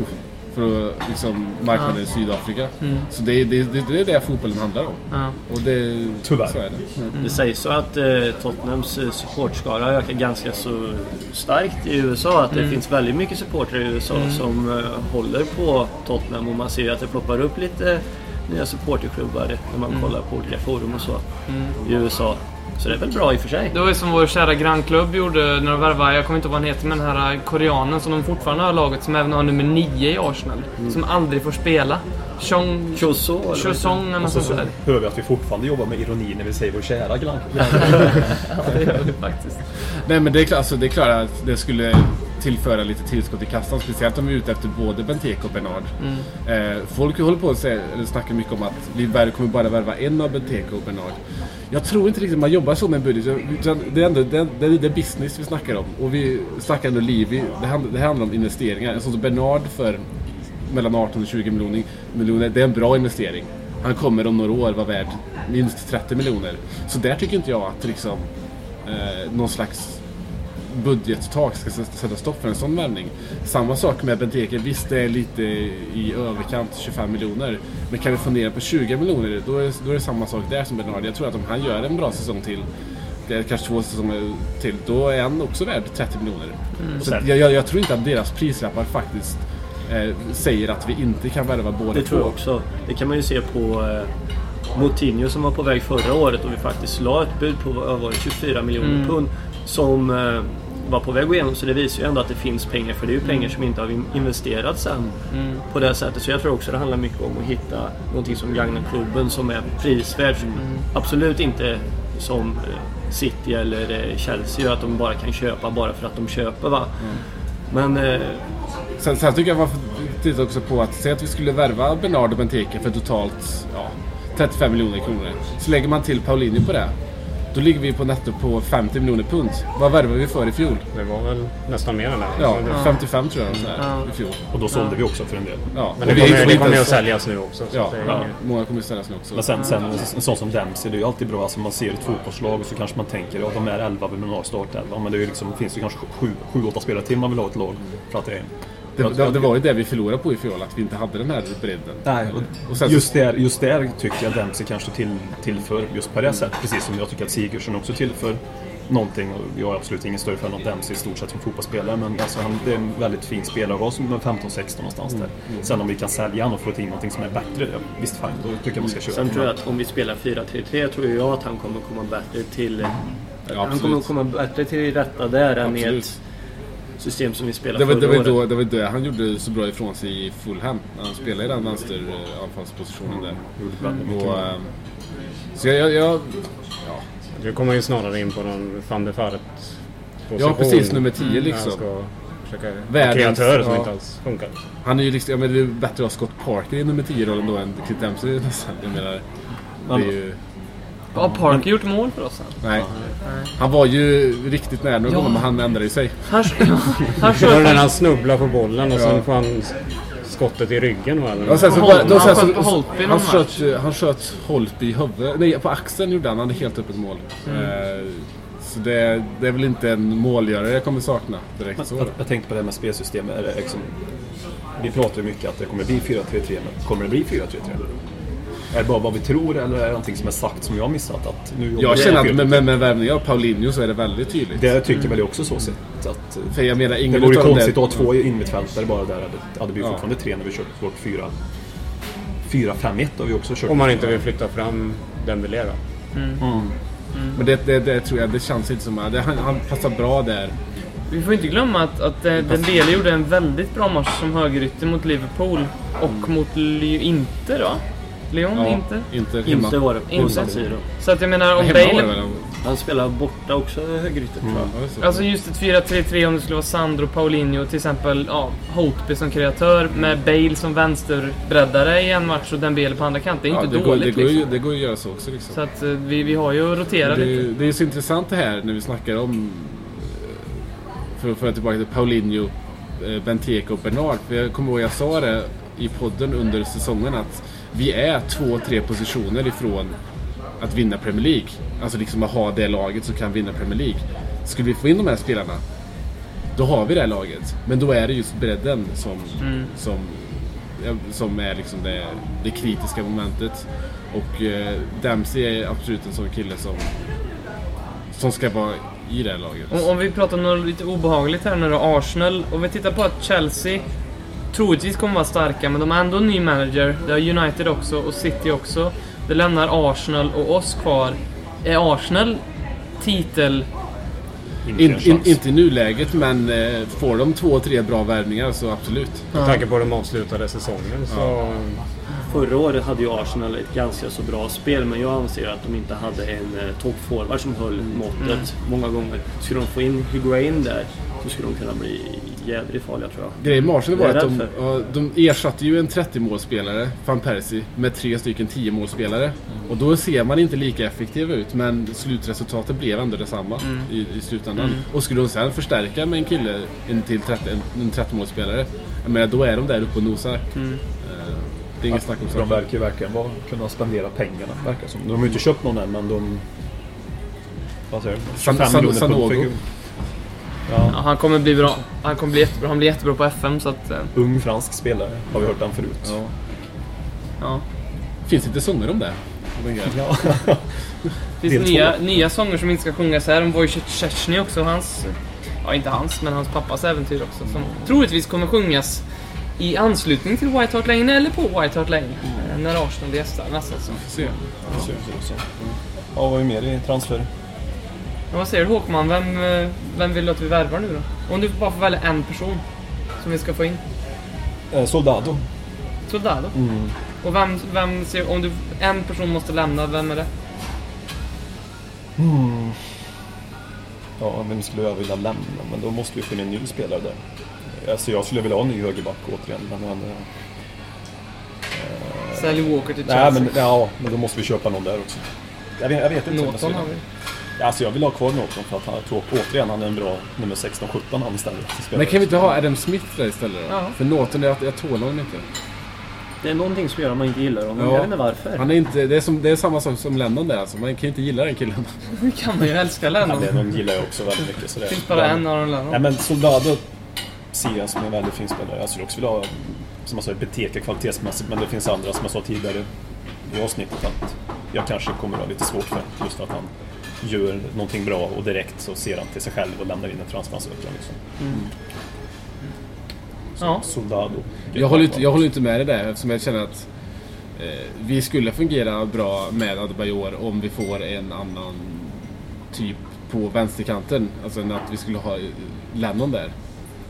S4: För att liksom marknaden i Sydafrika. Så det, är- det, det, det är det fotbollen handlar om.
S3: Ja.
S4: Och det,
S6: Tyvärr.
S4: Så är det.
S7: Det sägs så att eh, Tottenhams eh, supportskara ökar ganska så starkt i USA. Att det finns väldigt mycket supportrar i USA som eh, håller på Tottenham och man ser att det ploppar upp lite nya supporterklubbar när man kollar på olika forum och så i USA. Så det är väl bra i och för sig.
S3: Det var ju som vår kära grannklubb gjorde när de värvade, jag kommer inte ihåg vad han heter, men den här koreanen som de fortfarande har laget som även har nummer 9 i Arsenal. Som aldrig får spela. Chong...
S7: Choso eller?
S3: Chosong eller något
S6: Så,
S3: sånt
S6: så
S3: där.
S6: hör vi att vi fortfarande jobbar med ironi när vi säger vår kära grann.
S3: Ja, det gör vi faktiskt.
S4: Nej men det är, klart, alltså, det är klart att det skulle tillföra lite tillskott i kassan. Speciellt om vi är ute efter både Benteke och Bernard. Eh, folk håller på att säga, eller snackar mycket om att vi kommer bara värva en av Benteke och Bernard. Jag tror inte riktigt man jobbar så med en budget. Det är, ändå, det, det är det business vi snackar om. Och vi snackar ändå liv. Det handlar, det handlar om investeringar. En sån som Bernard för mellan 18 och 20 miljoner, miljoner. Det är en bra investering. Han kommer om några år vara värd minst 30 miljoner. Så där tycker inte jag att liksom, eh, någon slags budgettak ska sätta stopp för en sån värvning. Samma sak med Benteke. Visst, det är lite i överkant 25 miljoner. Men kan vi få ner på 20 miljoner, då är, då är det samma sak där som Bernard. Jag tror att om han gör en bra säsong till, det är kanske två säsonger till, då är han också värd 30 miljoner. Så
S6: Sen-
S4: jag, jag, jag tror inte att deras prislappar faktiskt eh, säger att vi inte kan värva båda
S7: Det tror jag
S4: två.
S7: också. Det kan man ju se på eh, Moutinho som var på väg förra året och vi faktiskt la ett bud på var det, 24 miljoner pund. Som eh, var på väg att gå igenom. Så det visar ju ändå att det finns pengar. För det är ju pengar som inte har in- investerats än på det sättet. Så jag tror också det handlar mycket om att hitta någonting som gagnar klubben som är prisvärt. Som Absolut inte som eh, City eller eh, Chelsea att de bara kan köpa bara för att de köper. Va? Men eh,
S4: Sen, sen tycker jag man får titta också på att säga att vi skulle värva Bernard och Benteke för totalt ja, 35 miljoner kronor. Så lägger man till Paulinho på det. Då ligger vi på netto på 50 miljoner pund. Vad värvade vi för i fjol?
S5: Det var väl nästan mer än det.
S4: Ja,
S5: Så det-
S4: 55 tror jag så här,
S3: Ja.
S4: i fjol.
S6: Och då sålde vi också för en del.
S4: Ja,
S5: Men
S4: och
S5: det kommer,
S4: vi
S5: det
S4: inte
S5: kommer ju att säljas nu också. Så
S4: Ja,
S5: att
S4: ja, många kommer ställas nu också.
S6: Men sen, sen en sån som Dempsey, det är ju alltid bra. Alltså man ser ett fotbollslag och så kanske man tänker ja, de är 11 vill man ha startelva. Men det är ju liksom, finns ju kanske 7-8 spelare till man vill ha ett lag för att det är
S4: det,
S6: jag-
S4: det, det var ju det vi förlorade på i fjol, att vi inte hade den här bredden.
S6: Nej, och,
S4: Och sen
S6: just, där, just där tycker jag Dempsey kanske till, tillför just på det sättet. Precis som jag tycker att Sigurdsson också tillför någonting. Och jag är absolut ingen större fan av Dempsey i stort sett som fotbollsspelare. Men alltså han, det är en väldigt fin spelare att ha med 15-16 någonstans där. Sen om vi kan sälja honom och få in någonting som är bättre, ja, visst fine. Då tycker jag man ska köra.
S7: Sen tror jag att om vi spelar 4-3-3 tror jag att han kommer komma bättre till...
S4: Ja,
S7: han
S4: absolut.
S7: kommer komma bättre till rätta där än i
S4: Absolut.
S7: ett system som vi spelade
S4: Det var, det,
S7: förra
S4: var då,
S7: året.
S4: det var då han gjorde så bra ifrån sig i Fulham. När han spelade i den vänsteranfallspositionen där.
S6: Gjorde väldigt mycket
S4: Och, ehm, så jag, jag, jag,
S5: Du kommer ju snarare in på någon van der Vaart
S4: Ja, precis, nummer 10 liksom.
S5: Han ska försöka...
S4: Världens-
S5: Kreatör som
S4: ja.
S5: inte alls funkar.
S4: han är ju liksom, ja, men det är bättre att ha Scott Parker i nummer 10-rollen då än Clint Dempsey nästan. Jag menar, det är ju...
S3: Har Parker gjort mål för oss än?
S4: Nej. Han var ju riktigt nära några
S3: Ja.
S4: gånger men han ändrade ju sig.
S3: Han, ja, han
S5: Det var
S3: kör...
S5: när han snubblar på bollen och
S4: Ja.
S5: sen får han skottet i ryggen va? eller?
S4: Och sen så
S3: Han sköt-
S4: då, sen
S3: han
S4: så,
S3: sköt Holtby
S4: han,
S3: någon
S4: sköt, han sköt Holtby i huvudet. Nej, på axeln gjorde han. Han är helt öppet mål.
S3: Mm.
S4: Eh, så det, det är väl inte en målgörare jag kommer sakna direkt. Så.
S6: Jag, jag tänkte på det här med spelsystem. Är det liksom, vi pratar ju mycket att det kommer bli 4-3-3, men kommer det bli 4-3-3? Är det bara vad vi tror eller är det någonting som är sagt som jag har missat? Att nu
S4: Jag känner att
S6: 4-3-3?
S4: med, med, med värvningen av Paulinho så är det väldigt tydligt.
S6: Det tycker väl jag också så sett. Att,
S4: För jag menar,
S6: det
S4: ingen
S6: vore ju
S4: utav de
S6: konstigt
S4: där-
S6: att ha två innermittfältare bara där. Hade, hade vi
S4: Ja.
S6: fortfarande tre när vi kört vårt 4 4-5-1 har vi också kört.
S5: Om man inte vill flytta fram Dembélé då.
S4: Men det, det, det tror jag, det känns inte som att... Det, han, han passar bra där.
S3: Vi får inte glömma att, att eh, Dembele gjorde en väldigt bra match som högerytter mot Liverpool och mot Ly- Inter va? Leon,
S4: Ja,
S3: Inter?
S4: Inte hemma.
S7: Inte var det på
S3: Inte.
S7: San Siro.
S3: Så att jag menar om
S4: det
S3: Bale...
S7: Han spelar borta också högerytter tror jag.
S4: Ja, det så.
S3: Alltså just ett 4-3-3 om det skulle vara Sandro, Paulinho till exempel, ja, Holtby som kreatör med Bale som vänsterbreddare i en match och Dembele på andra kant. Det är
S4: ja,
S3: inte
S4: det, går,
S3: dåligt
S4: det, går ju,
S3: liksom.
S4: det går ju att göra så också. Liksom.
S3: Så att eh, vi, vi har ju att rotera
S4: det,
S3: lite.
S4: det är så intressant det här när vi snackar om... eh, För att föra tillbaka till Paulinho, eh, Benteke och Bernard. För jag kommer ihåg jag sa det i podden under säsongen att vi är två, tre positioner ifrån att vinna Premier League. Alltså liksom att ha det laget som kan vinna Premier League. Skulle vi få in de här spelarna, då har vi det här laget. Men då är det just bredden som, som, ja, som är liksom det, det kritiska momentet. Och eh, Dempsey är absolut en sån kille som, som ska vara i det här laget.
S3: Om, om vi pratar om något lite obehagligt här nu då, Arsenal. Om vi tittar på att Chelsea troligtvis kommer vara starka, men de har ändå en ny manager. Det har United också och City också. Det lämnar Arsenal och oss kvar. Är Arsenal titel...
S6: Inte
S4: In, in, inte i nuläget, men eh, får de två, tre bra värvningar så absolut.
S5: Med tanke på de avslutade säsongen så...
S7: Förra året hade ju Arsenal ett ganska så bra spel men jag anser att de inte hade en eh, toppforward som höll måttet många gånger. Skulle de få in Higuain där så skulle de kunna bli jädrigt farliga tror jag.
S4: Grejen med Arsenal var att de, ja, de ersatte ju en 30-målsspelare, van Persie, med tre stycken 10-målsspelare. Och då ser man inte lika effektiva ut, men slutresultatet blev ändå detsamma i, i slutändan. Och skulle de sen förstärka med en kille, en till 30, en, en 30-målsspelare, jag menar, då är de där uppe och nosar. Eh, det är inget snack om
S6: För de verkar ju verkligen vara, kunna spendera pengarna, verkar som. De har ju inte köpt någon än, men de... Vad säger du?
S4: San-
S6: 25
S4: San-
S6: miljoner pund
S3: Ja, han kommer bli bra. Han kommer bli jättebra. Han blir jättebra på FM så att... eh,
S6: Ung fransk spelare, har vi hört den förut.
S4: Ja.
S3: Ja.
S4: Finns inte sånger om det?
S3: Det finns nya,
S6: två.
S3: nya sånger som inte ska sjungas här. Om Wojciech Szczesny också. Hans... Ja, inte hans, men hans pappas äventyr också. Som troligtvis kommer sjungas i anslutning till White Hart Lane eller på White Hart Lane. eh, När Arsenal gästar nästa säsong.
S6: Det. Ja, vad är mer i transfer?
S3: Men vad säger du Håkman? Vem, eh, vem vill du att vi värvar nu då? Om du bara får välja en person som vi ska få in.
S6: Eh, Soldado.
S3: Soldado. Och vem, vem ser, om du, en person måste lämna, vem är det?
S6: Ja, vem skulle jag vilja lämna? Men då måste vi få in en ny spelare där. Alltså jag skulle vilja ha en ny högerback återigen. Men, men, eh,
S3: Sally Walker till
S6: nej,
S3: Chelsea.
S6: men, ja, men då måste vi köpa någon där också. Jag vet, jag vet inte.
S3: Norton har vi.
S6: Alltså jag vill ha kvar Norton för att han, tror återigen han är en bra nummer 16-17 han istället.
S4: Men kan vi inte ha Adam Smith där istället då?
S7: Ja.
S4: För Norton, jag, jag tål honom inte.
S7: Det är någonting som gör att man inte gillar honom.
S4: Ja.
S7: Jag vet inte varför.
S4: Han är inte, det, är som, det är samma sak som Lennon där alltså. Man kan ju inte gilla den killen.
S3: Nu kan man ju älska
S6: Ja,
S3: Lennon.
S6: Lennon gillar jag också väldigt mycket. Så det
S3: finns bara en Aron Lennon.
S6: Nej men Soldado ser jag som en väldigt fin spelare. Jag skulle också vilja ha, som jag sa, Beteke kvalitetsmässigt. Men det finns andra, som jag sa tidigare i avsnittet, att jag kanske kommer att ha lite svårt för. Just för att han gör någonting bra och direkt så ser han till sig själv och lämnar in en transferansökan. Liksom.
S3: Ja.
S6: Soldado.
S4: Jag håller, inte, jag håller inte med dig där eftersom jag känner att eh, vi skulle fungera bra med Adebayor om vi får en annan typ på vänsterkanten. Alltså än att vi skulle ha eh, Lennon där.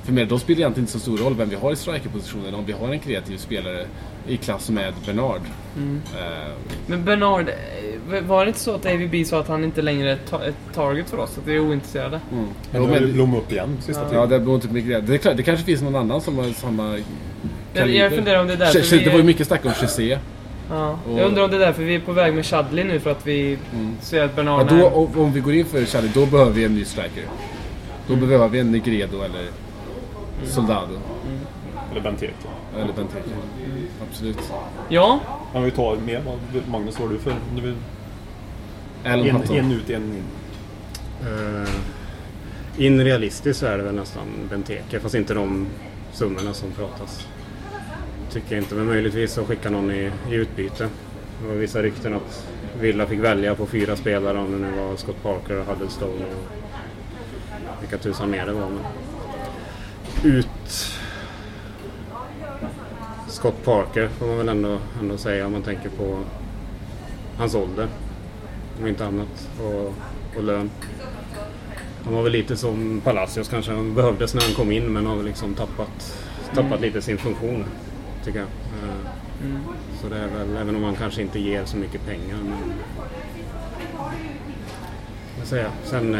S4: För mig, då spelar det egentligen inte så stor roll vem vi har i strikerpositionen om vi har en kreativ spelare i klass med Bernard. Eh,
S3: Men Bernard, eh, var det inte så att AVB sa att han inte längre är ta- ett target för oss? Att vi är ointresserade?
S4: mm.
S6: Men ju
S4: men,
S6: Blom upp igen sista
S4: ja,
S6: tiden.
S4: det beror inte på mycket det. Det, är klart, det kanske finns någon annan som har samma
S3: Jag, jag funderar om det är därför
S4: Ch-
S3: vi
S4: Det var ju mycket snack om Chesé.
S3: ja,
S4: och-
S3: Jag undrar om det är därför vi är på väg med Chadley nu för att vi ser att
S4: Ja,
S3: Bernard
S4: då,
S3: är...
S4: om vi går in för Charlie, då behöver vi en ny striker. Då behöver vi en Negredo eller Soldado.
S6: Eller Benteke.
S4: Eller Benteke. Absolut.
S3: Ja,
S6: Men vi tar mer. vad- Magnus, vad har du för... Du vill, en, en ut, en in.
S5: Uh, in realistiskt så är det väl nästan Benteke, fast inte de summorna som pratas. Tycker jag inte, men möjligtvis att skicka någon i, i utbyte. Det var vissa rykten att Villa fick välja på fyra spelare, om det nu var Scott Parker och Huddlestone och vilka tusan mer det var. Men ut Scott Parker får man väl ändå, ändå säga om man tänker på hans ålder. Om inte annat. Och, och lön. Han var väl lite som Palacios kanske. Han behövdes när han kom in men har väl liksom tappat, tappat lite sin funktion. Tycker jag. Eh, Så det är väl, även om han kanske inte ger så mycket pengar. Men... Jag? Sen...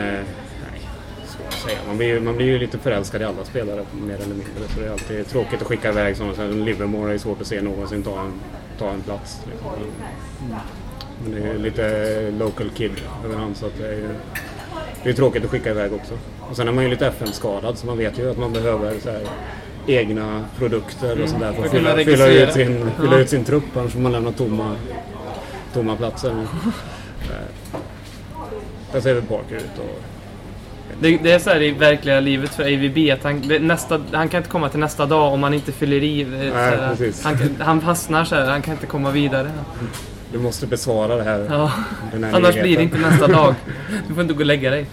S5: svårt att säga. Man blir, ju- man blir ju lite förälskad i alla spelare mer eller mindre. Så det är alltid tråkigt att skicka iväg sådana. Sen Livermore är ju svårt att se någonsin ta en, ta en plats. Liksom. Men det är ju lite local kid över han så att det är ju det är tråkigt att skicka iväg också. Och sen är man ju lite FN-skadad så man vet ju att man behöver så här, egna produkter och sådär för att
S3: För att kunna
S5: fylla, fylla, ut sin, fylla ut sin trupp annars får man lämna tomma, tomma platser. Eh, Där ser väl Parker ut och
S3: det, det är så här i verkliga livet för AVB att han, det, nästa, han kan inte komma till nästa dag om han inte fyller i. eh, så här, han, han fastnar så här, han kan inte komma vidare.
S5: du måste besvara det här.
S3: Ja.
S5: här
S3: Annars
S5: nyheten.
S3: blir det inte nästa dag. Du får inte gå och lägga dig.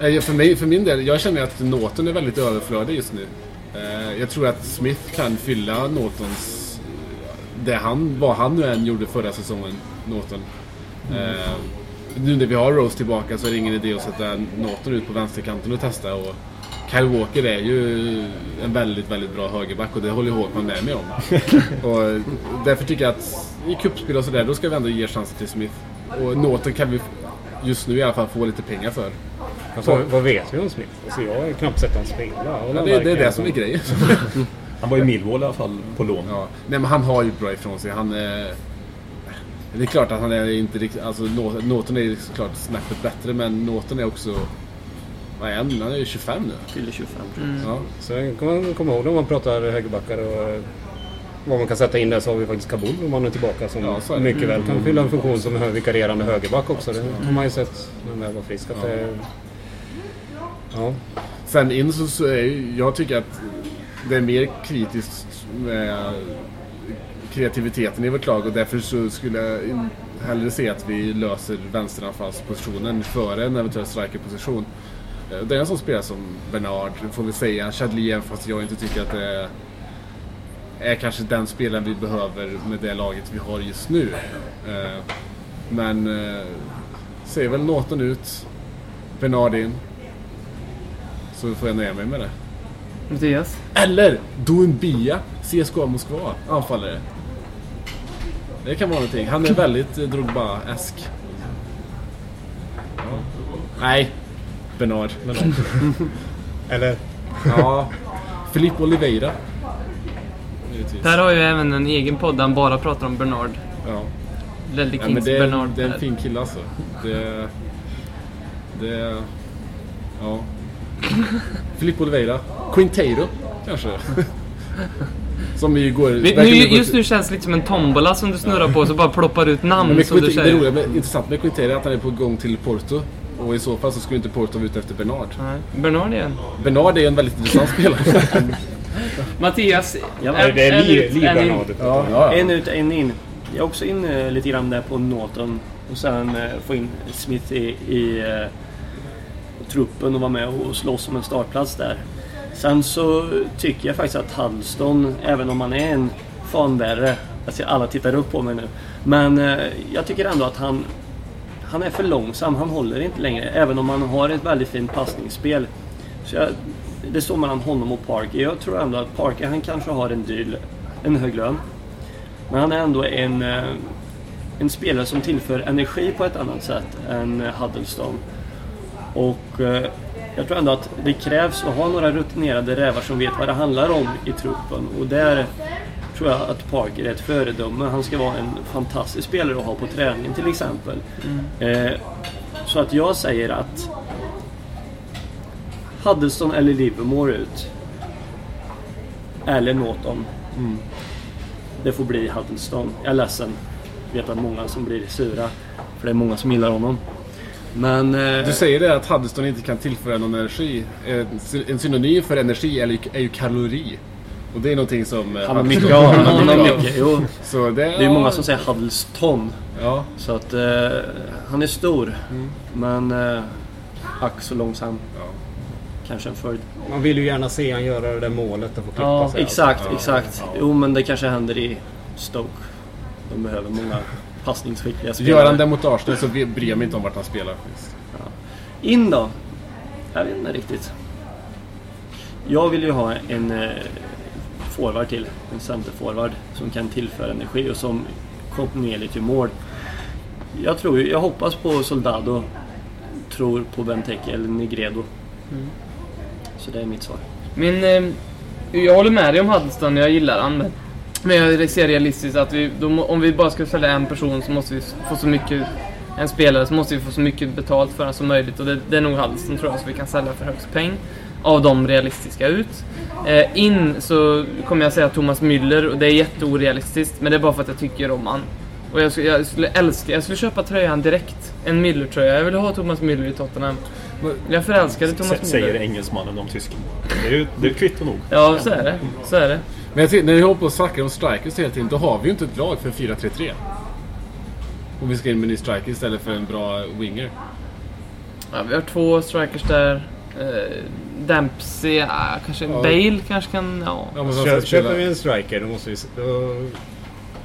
S4: Eh, För, mig, för min del, jag känner att Norton är väldigt överflödig just nu. Eh, Jag tror att Smith kan fylla Nortons... Det han, vad han nu än gjorde förra säsongen, Norton. Eh, Nu när vi har Rose tillbaka så är det ingen idé att sätta Norton ut på vänsterkanten och testa. Och Kyle Walker är ju en väldigt, väldigt bra högerback och det håller Håkman med mig om. och därför tycker jag att i cupspel och sådär, då ska vi ändå ge chansen till Smith. Och Norton kan vi just nu i alla fall få lite pengar för.
S5: Alltså, vad, vet vi om Smith? Alltså, jag har ju knappt sett honom spela.
S4: Ja, det, det är det som är grejen.
S6: Han var i Millwall i alla fall på lån.
S4: Ja. Nej men han har ju bra ifrån sig. Han är... Det är klart att han är inte riktigt... Alltså Norton är såklart snäppet bättre men Norton är också... Vad är han? Han är ju 25 nu.
S7: Fyller 25 tror
S3: Mm.
S4: Ja.
S5: Så kan man komma ihåg när man pratar högerbackar och eh, vad man kan sätta in där så har vi faktiskt Kabul om han är tillbaka som
S4: Ja, så är
S5: mycket väl kan fylla en funktion som vikarierande högerback också. Det har man ju sett när han väl var frisk. Att det, ja.
S4: Sen in så, så är ju- jag tycker att det är mer kritiskt med kreativiteten i vårt lag och därför så skulle jag hellre se att vi löser vänsteranfallspositionen före en eventuell strikerposition. Eh, Det är en sån spelare som Bernard, får vi säga, Chadli fast jag inte tycker att det är, är kanske den spelaren vi behöver med det laget vi har just nu. Eh, Men eh, ser väl Norton ut, Bernard in. Så får jag nöja mig med det.
S3: Mattias?
S4: Eller Doumbia, CSKA Moskva, anfallare. Det kan vara någonting. Han är väldigt eh, Drogba-esk. Ja. Nej, Bernard.
S5: Eller
S4: Ja, Filipe Oliveira.
S3: Där har ju även en egen podd där han bara pratar om Bernard.
S4: Ja.
S3: Ledley
S4: Ja, men
S3: Kings
S4: det, är,
S3: Bernard.
S4: det är en fin kille alltså. Det, Det... Ja. Filippo Oliveira. Quinteiro, kanske. Som ju går...
S3: Vi, nu, just nu känns det lite som en tombola som du snurrar på så bara ploppar ut namn
S4: Men med
S3: som du
S4: Quinte- det
S3: säger.
S4: roliga, med, intressant med Quintero är att han är på gång till Porto. Och i så fall så skulle inte Porto vara ute efter Bernard.
S3: Nej, Bernard igen.
S4: Bernard är en väldigt intressant spelare.
S3: Mattias,
S7: Ja,
S3: en-
S5: Det är
S3: en
S5: Li-
S3: ut, en in.
S5: Libernad.
S4: ja, ja.
S7: En ut, en in. Jag är också inne lite grann där på Norton. Och sen eh, få in Smith i, i eh, truppen och vara med och slåss om en startplats där. Sen så tycker jag faktiskt att Huddleston, även om han är en fanbärare, jag alltså ser alla tittar upp på mig nu. Men eh, jag tycker ändå att han, han är för långsam, han håller inte längre. Även om han har ett väldigt fint passningsspel. Så jag, det står mellan honom och Parker. Jag tror ändå att Parker, han kanske har en dyr, en hög lön. Men han är ändå en, eh, en spelare som tillför energi på ett annat sätt än Huddleston. Och eh, jag tror ändå att det krävs att ha några rutinerade rävar som vet vad det handlar om i truppen. Och där tror jag att Parker är ett föredöme. Han ska vara en fantastisk spelare att ha på träningen till exempel. Eh, så att jag säger att Huddleston eller Livermore ut. Eller Norton. Det får bli Huddleston. Jag är ledsen. Jag vet att många som blir sura. För det är många som gillar honom. Men... eh,
S4: Du säger det att Huddleston inte kan tillföra någon energi. En sy- En synonym för energi är ju- är ju kalori. Och det är någonting som... eh,
S7: han har mycket. Ja, han har
S4: mycket av.
S7: Jo,
S4: Så det,
S7: det är ju många som säger Huddleston.
S4: Ja,
S7: Så att eh, han är stor. Men eh, ack så långsam.
S4: Ja.
S7: Kanske en följd.
S5: Man vill ju gärna se han göra det där målet och få klippa
S3: Ja,
S5: sig.
S7: Exakt,
S4: Ja,
S7: exakt.
S4: ja.
S7: Jo, men det kanske händer i Stoke. De behöver många passningsskickliga spelare.
S4: Gör han det mot Arsenal så bryr jag mig inte om vart han spelar. faktiskt.
S7: In då? Jag vet inte riktigt. Jag vill ju ha en eh, forward till. En centerforward som kan tillföra energi och som kontinuerligt gör mål. Jag tror ju- jag hoppas på Soldado. Tror på Benteke eller Negredo. Så det är mitt svar.
S3: Min, eh, jag håller med dig om Huddleston, jag gillar han. Men, men jag ser realistiskt att vi, då, om vi bara ska sälja en person så måste vi få så mycket, en spelare, så måste vi få så mycket betalt för honom som möjligt. Och det, det är nog Huddleston tror jag, så vi kan sälja för högst peng. Av de realistiska ut. Eh, in så kommer jag säga Thomas Müller och det är jätteorealistiskt. Men det är bara för att jag tycker om han. Och jag skulle, jag skulle älska, jag skulle köpa tröjan direkt. En Müller-tröja. Jag vill ha Thomas Müller i Tottenham. Jag förälskade Thomas
S6: S- Säger
S3: Müller.
S6: engelsmannen om tysken. Det är ju det är ett kvitto nog.
S3: Ja, så är det. Så är det.
S4: Men jag tycker, när vi håller på och snackar om strikers hela tiden, då har vi ju inte ett lag för 4-3-3. Om vi ska in med en ny striker istället för en bra winger.
S3: Ja, vi har två strikers där. Eh, Dempsey, ja, kanske
S4: Ja.
S3: Bale kanske kan... Ja.
S4: Ja, men som
S5: Kö,
S4: ska spela-
S5: köper vi en striker då, måste vi, då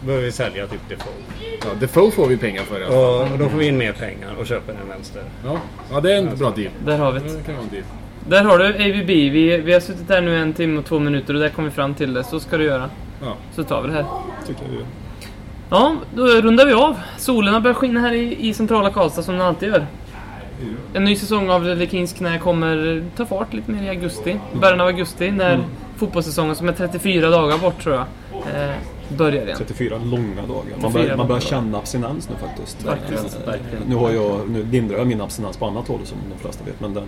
S5: behöver vi sälja typ Defoe.
S4: Ja, Defoe får vi pengar för fall.
S5: Och, då får vi in mer pengar och köper en vänster.
S4: Ja, ja det är en bra deal.
S3: Där har vi
S4: Det
S3: det.
S4: kan vara en deal.
S3: Där har du AVB. Vi, vi har suttit där nu en timme och två minuter och där kom vi fram till det. Så ska du göra.
S4: Ja.
S3: Så tar vi det här.
S6: Tycker jag.
S3: Ja, då rundar vi av. Solen har börjat skina här i, i centrala Karlstad som den alltid gör. En ny säsong av Le Kings knä kommer ta fart lite mer i augusti. Början av augusti när fotbollssäsongen som är 34 dagar bort tror jag. Eh, börjar igen.
S6: 34 långa dagar.
S3: 34
S6: Man börjar, man börjar känna abstinens nu faktiskt.
S3: Faktiskt,
S6: Eh, Nu, har jag, nu lindrar jag min abstinens på annat håll som de flesta vet. Men den,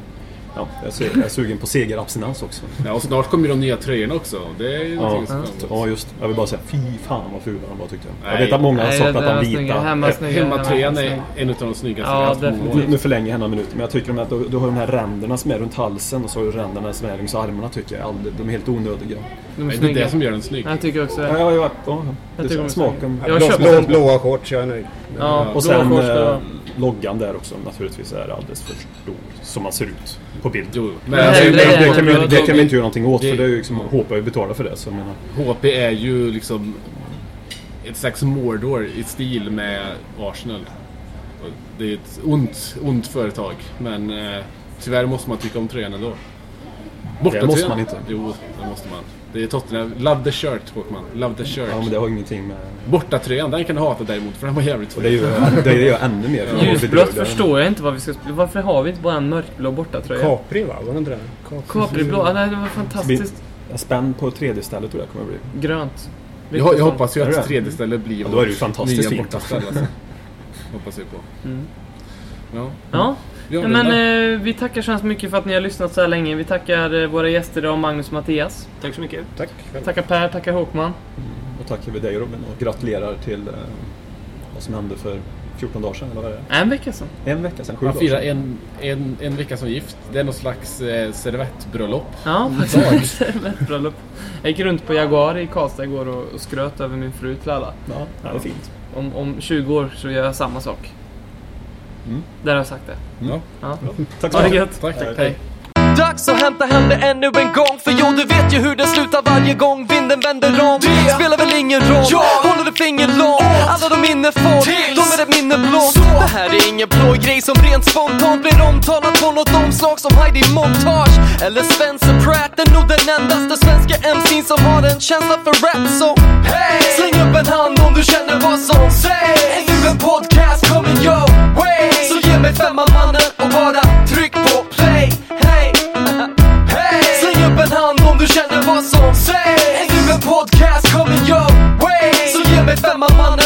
S6: ja, jag, är, su- jag är sugen på segerabstinens också.
S4: Ja, och snart kommer ju de nya tröjorna också. Det är ju
S6: Ja,
S4: som
S6: ja, just Jag vill bara säga fy fan vad fula de var tyckte jag. Jag vet att många har saknat de vita.
S4: Hemmatröjan
S3: hemma
S4: är en av de snyggaste
S3: Ja,
S4: år.
S6: Nu förlänger jag några minuter, men jag tycker att du, du har de här ränderna som är runt halsen och så har du ränderna som är längs armarna tycker jag de är helt onödiga.
S3: De är
S4: Det är det som gör den snygg.
S3: Jag tycker också
S6: Ja,
S3: det.
S6: ja, ja, ja,
S3: Jag
S6: det
S3: tycker
S6: smaken.
S3: Jag
S5: Blå,
S3: köpte
S5: blå,
S3: en-
S5: blåa shorts, jag är nöjd.
S3: Ja,
S6: Och sen eh, loggan där också naturligtvis är alldeles för stor som man ser ut på bild.
S4: Jo,
S3: Men
S4: men
S6: Det,
S4: alltså,
S6: det,
S3: det
S6: det, kan vi, det kan vi inte göra någonting åt
S4: Det-
S6: för det är ju liksom, HP har ju betalat för det. Så menar,
S4: HP är ju liksom ett slags Mordor i stil med Arsenal. Det är ett ont, ont företag. Men eh, tyvärr måste man tycka om tröjan ändå. Bortatröjan-
S6: måste man inte.
S4: Jo, det måste man. Det är Tottenham. Love the shirt, Håkman. Love the shirt.
S6: ja, men det har ingenting med...
S4: Bortatröjan, den kan du hata däremot för den var jävligt
S6: Och det är ju ännu mer.
S3: Ljusblått förstår jag inte vad vi ska spela. Varför har vi inte bara en mörkblå bortatröja?
S5: Capri va? Var det inte det?
S3: Capriblå? Ja, nej, det var fantastiskt.
S6: Spänn på tredje stället tror jag kommer att bli.
S3: Grönt.
S4: Jag, jag hoppas ju att
S6: det?
S4: tredje stället blir
S6: Ja, då är det ju fantastiskt
S4: nya
S6: fint.
S4: bortaställe. Alltså. hoppas vi på.
S3: Mm.
S4: Ja.
S3: Ja,
S4: Vi
S3: Nej, men eh, vi tackar så hemskt mycket för att ni har lyssnat så här länge. Vi tackar eh, våra gäster idag, Magnus och Mattias.
S7: Tack så mycket.
S6: Tack.
S3: Tackar Per, tackar Håkman.
S6: Och tackar vi dig Robin och gratulerar till eh, vad som hände för 14 dagar sedan, eller vad är det?
S3: En vecka sedan.
S6: En vecka sedan, sju
S4: Man firar en, en, en vecka som gift. Det är någon slags eh, servettbröllop.
S3: Ja, faktiskt. Ett bröllop. Jag gick runt på Jaguar i Karlstad igår och, och skröt över min fru till alla.
S6: Ja, det är fint.
S3: Om, om 20 år så gör jag samma sak.
S6: Mm.
S3: Där har jag sagt det.
S4: Ja.
S3: Ja.
S6: Tack så
S3: Ha det
S6: mycket.
S4: Tack, tack.
S3: Hej.
S1: Dags att hämta hem det ännu en gång För jo, du vet ju hur det slutar varje gång vinden vänder om. Det spelar väl ingen roll, håller ett finger långt Alla de minne får, de är ett minne blått Det här är ingen blå grej som rent spontant blir omtalat på något omslag som Heidi Montage. Eller Spencer Pratt, är nog den endaste svenska MC'n som har en känsla för rap. Så hey! släng upp en hand om du känner vad som sägs. Är nu en podcast coming your way ge mig femma mannen och bara tryck på play Hey! Hey! Släng upp en hand om du känner vad som sägs Är du en podcast coming your way Så ge mig femma mannen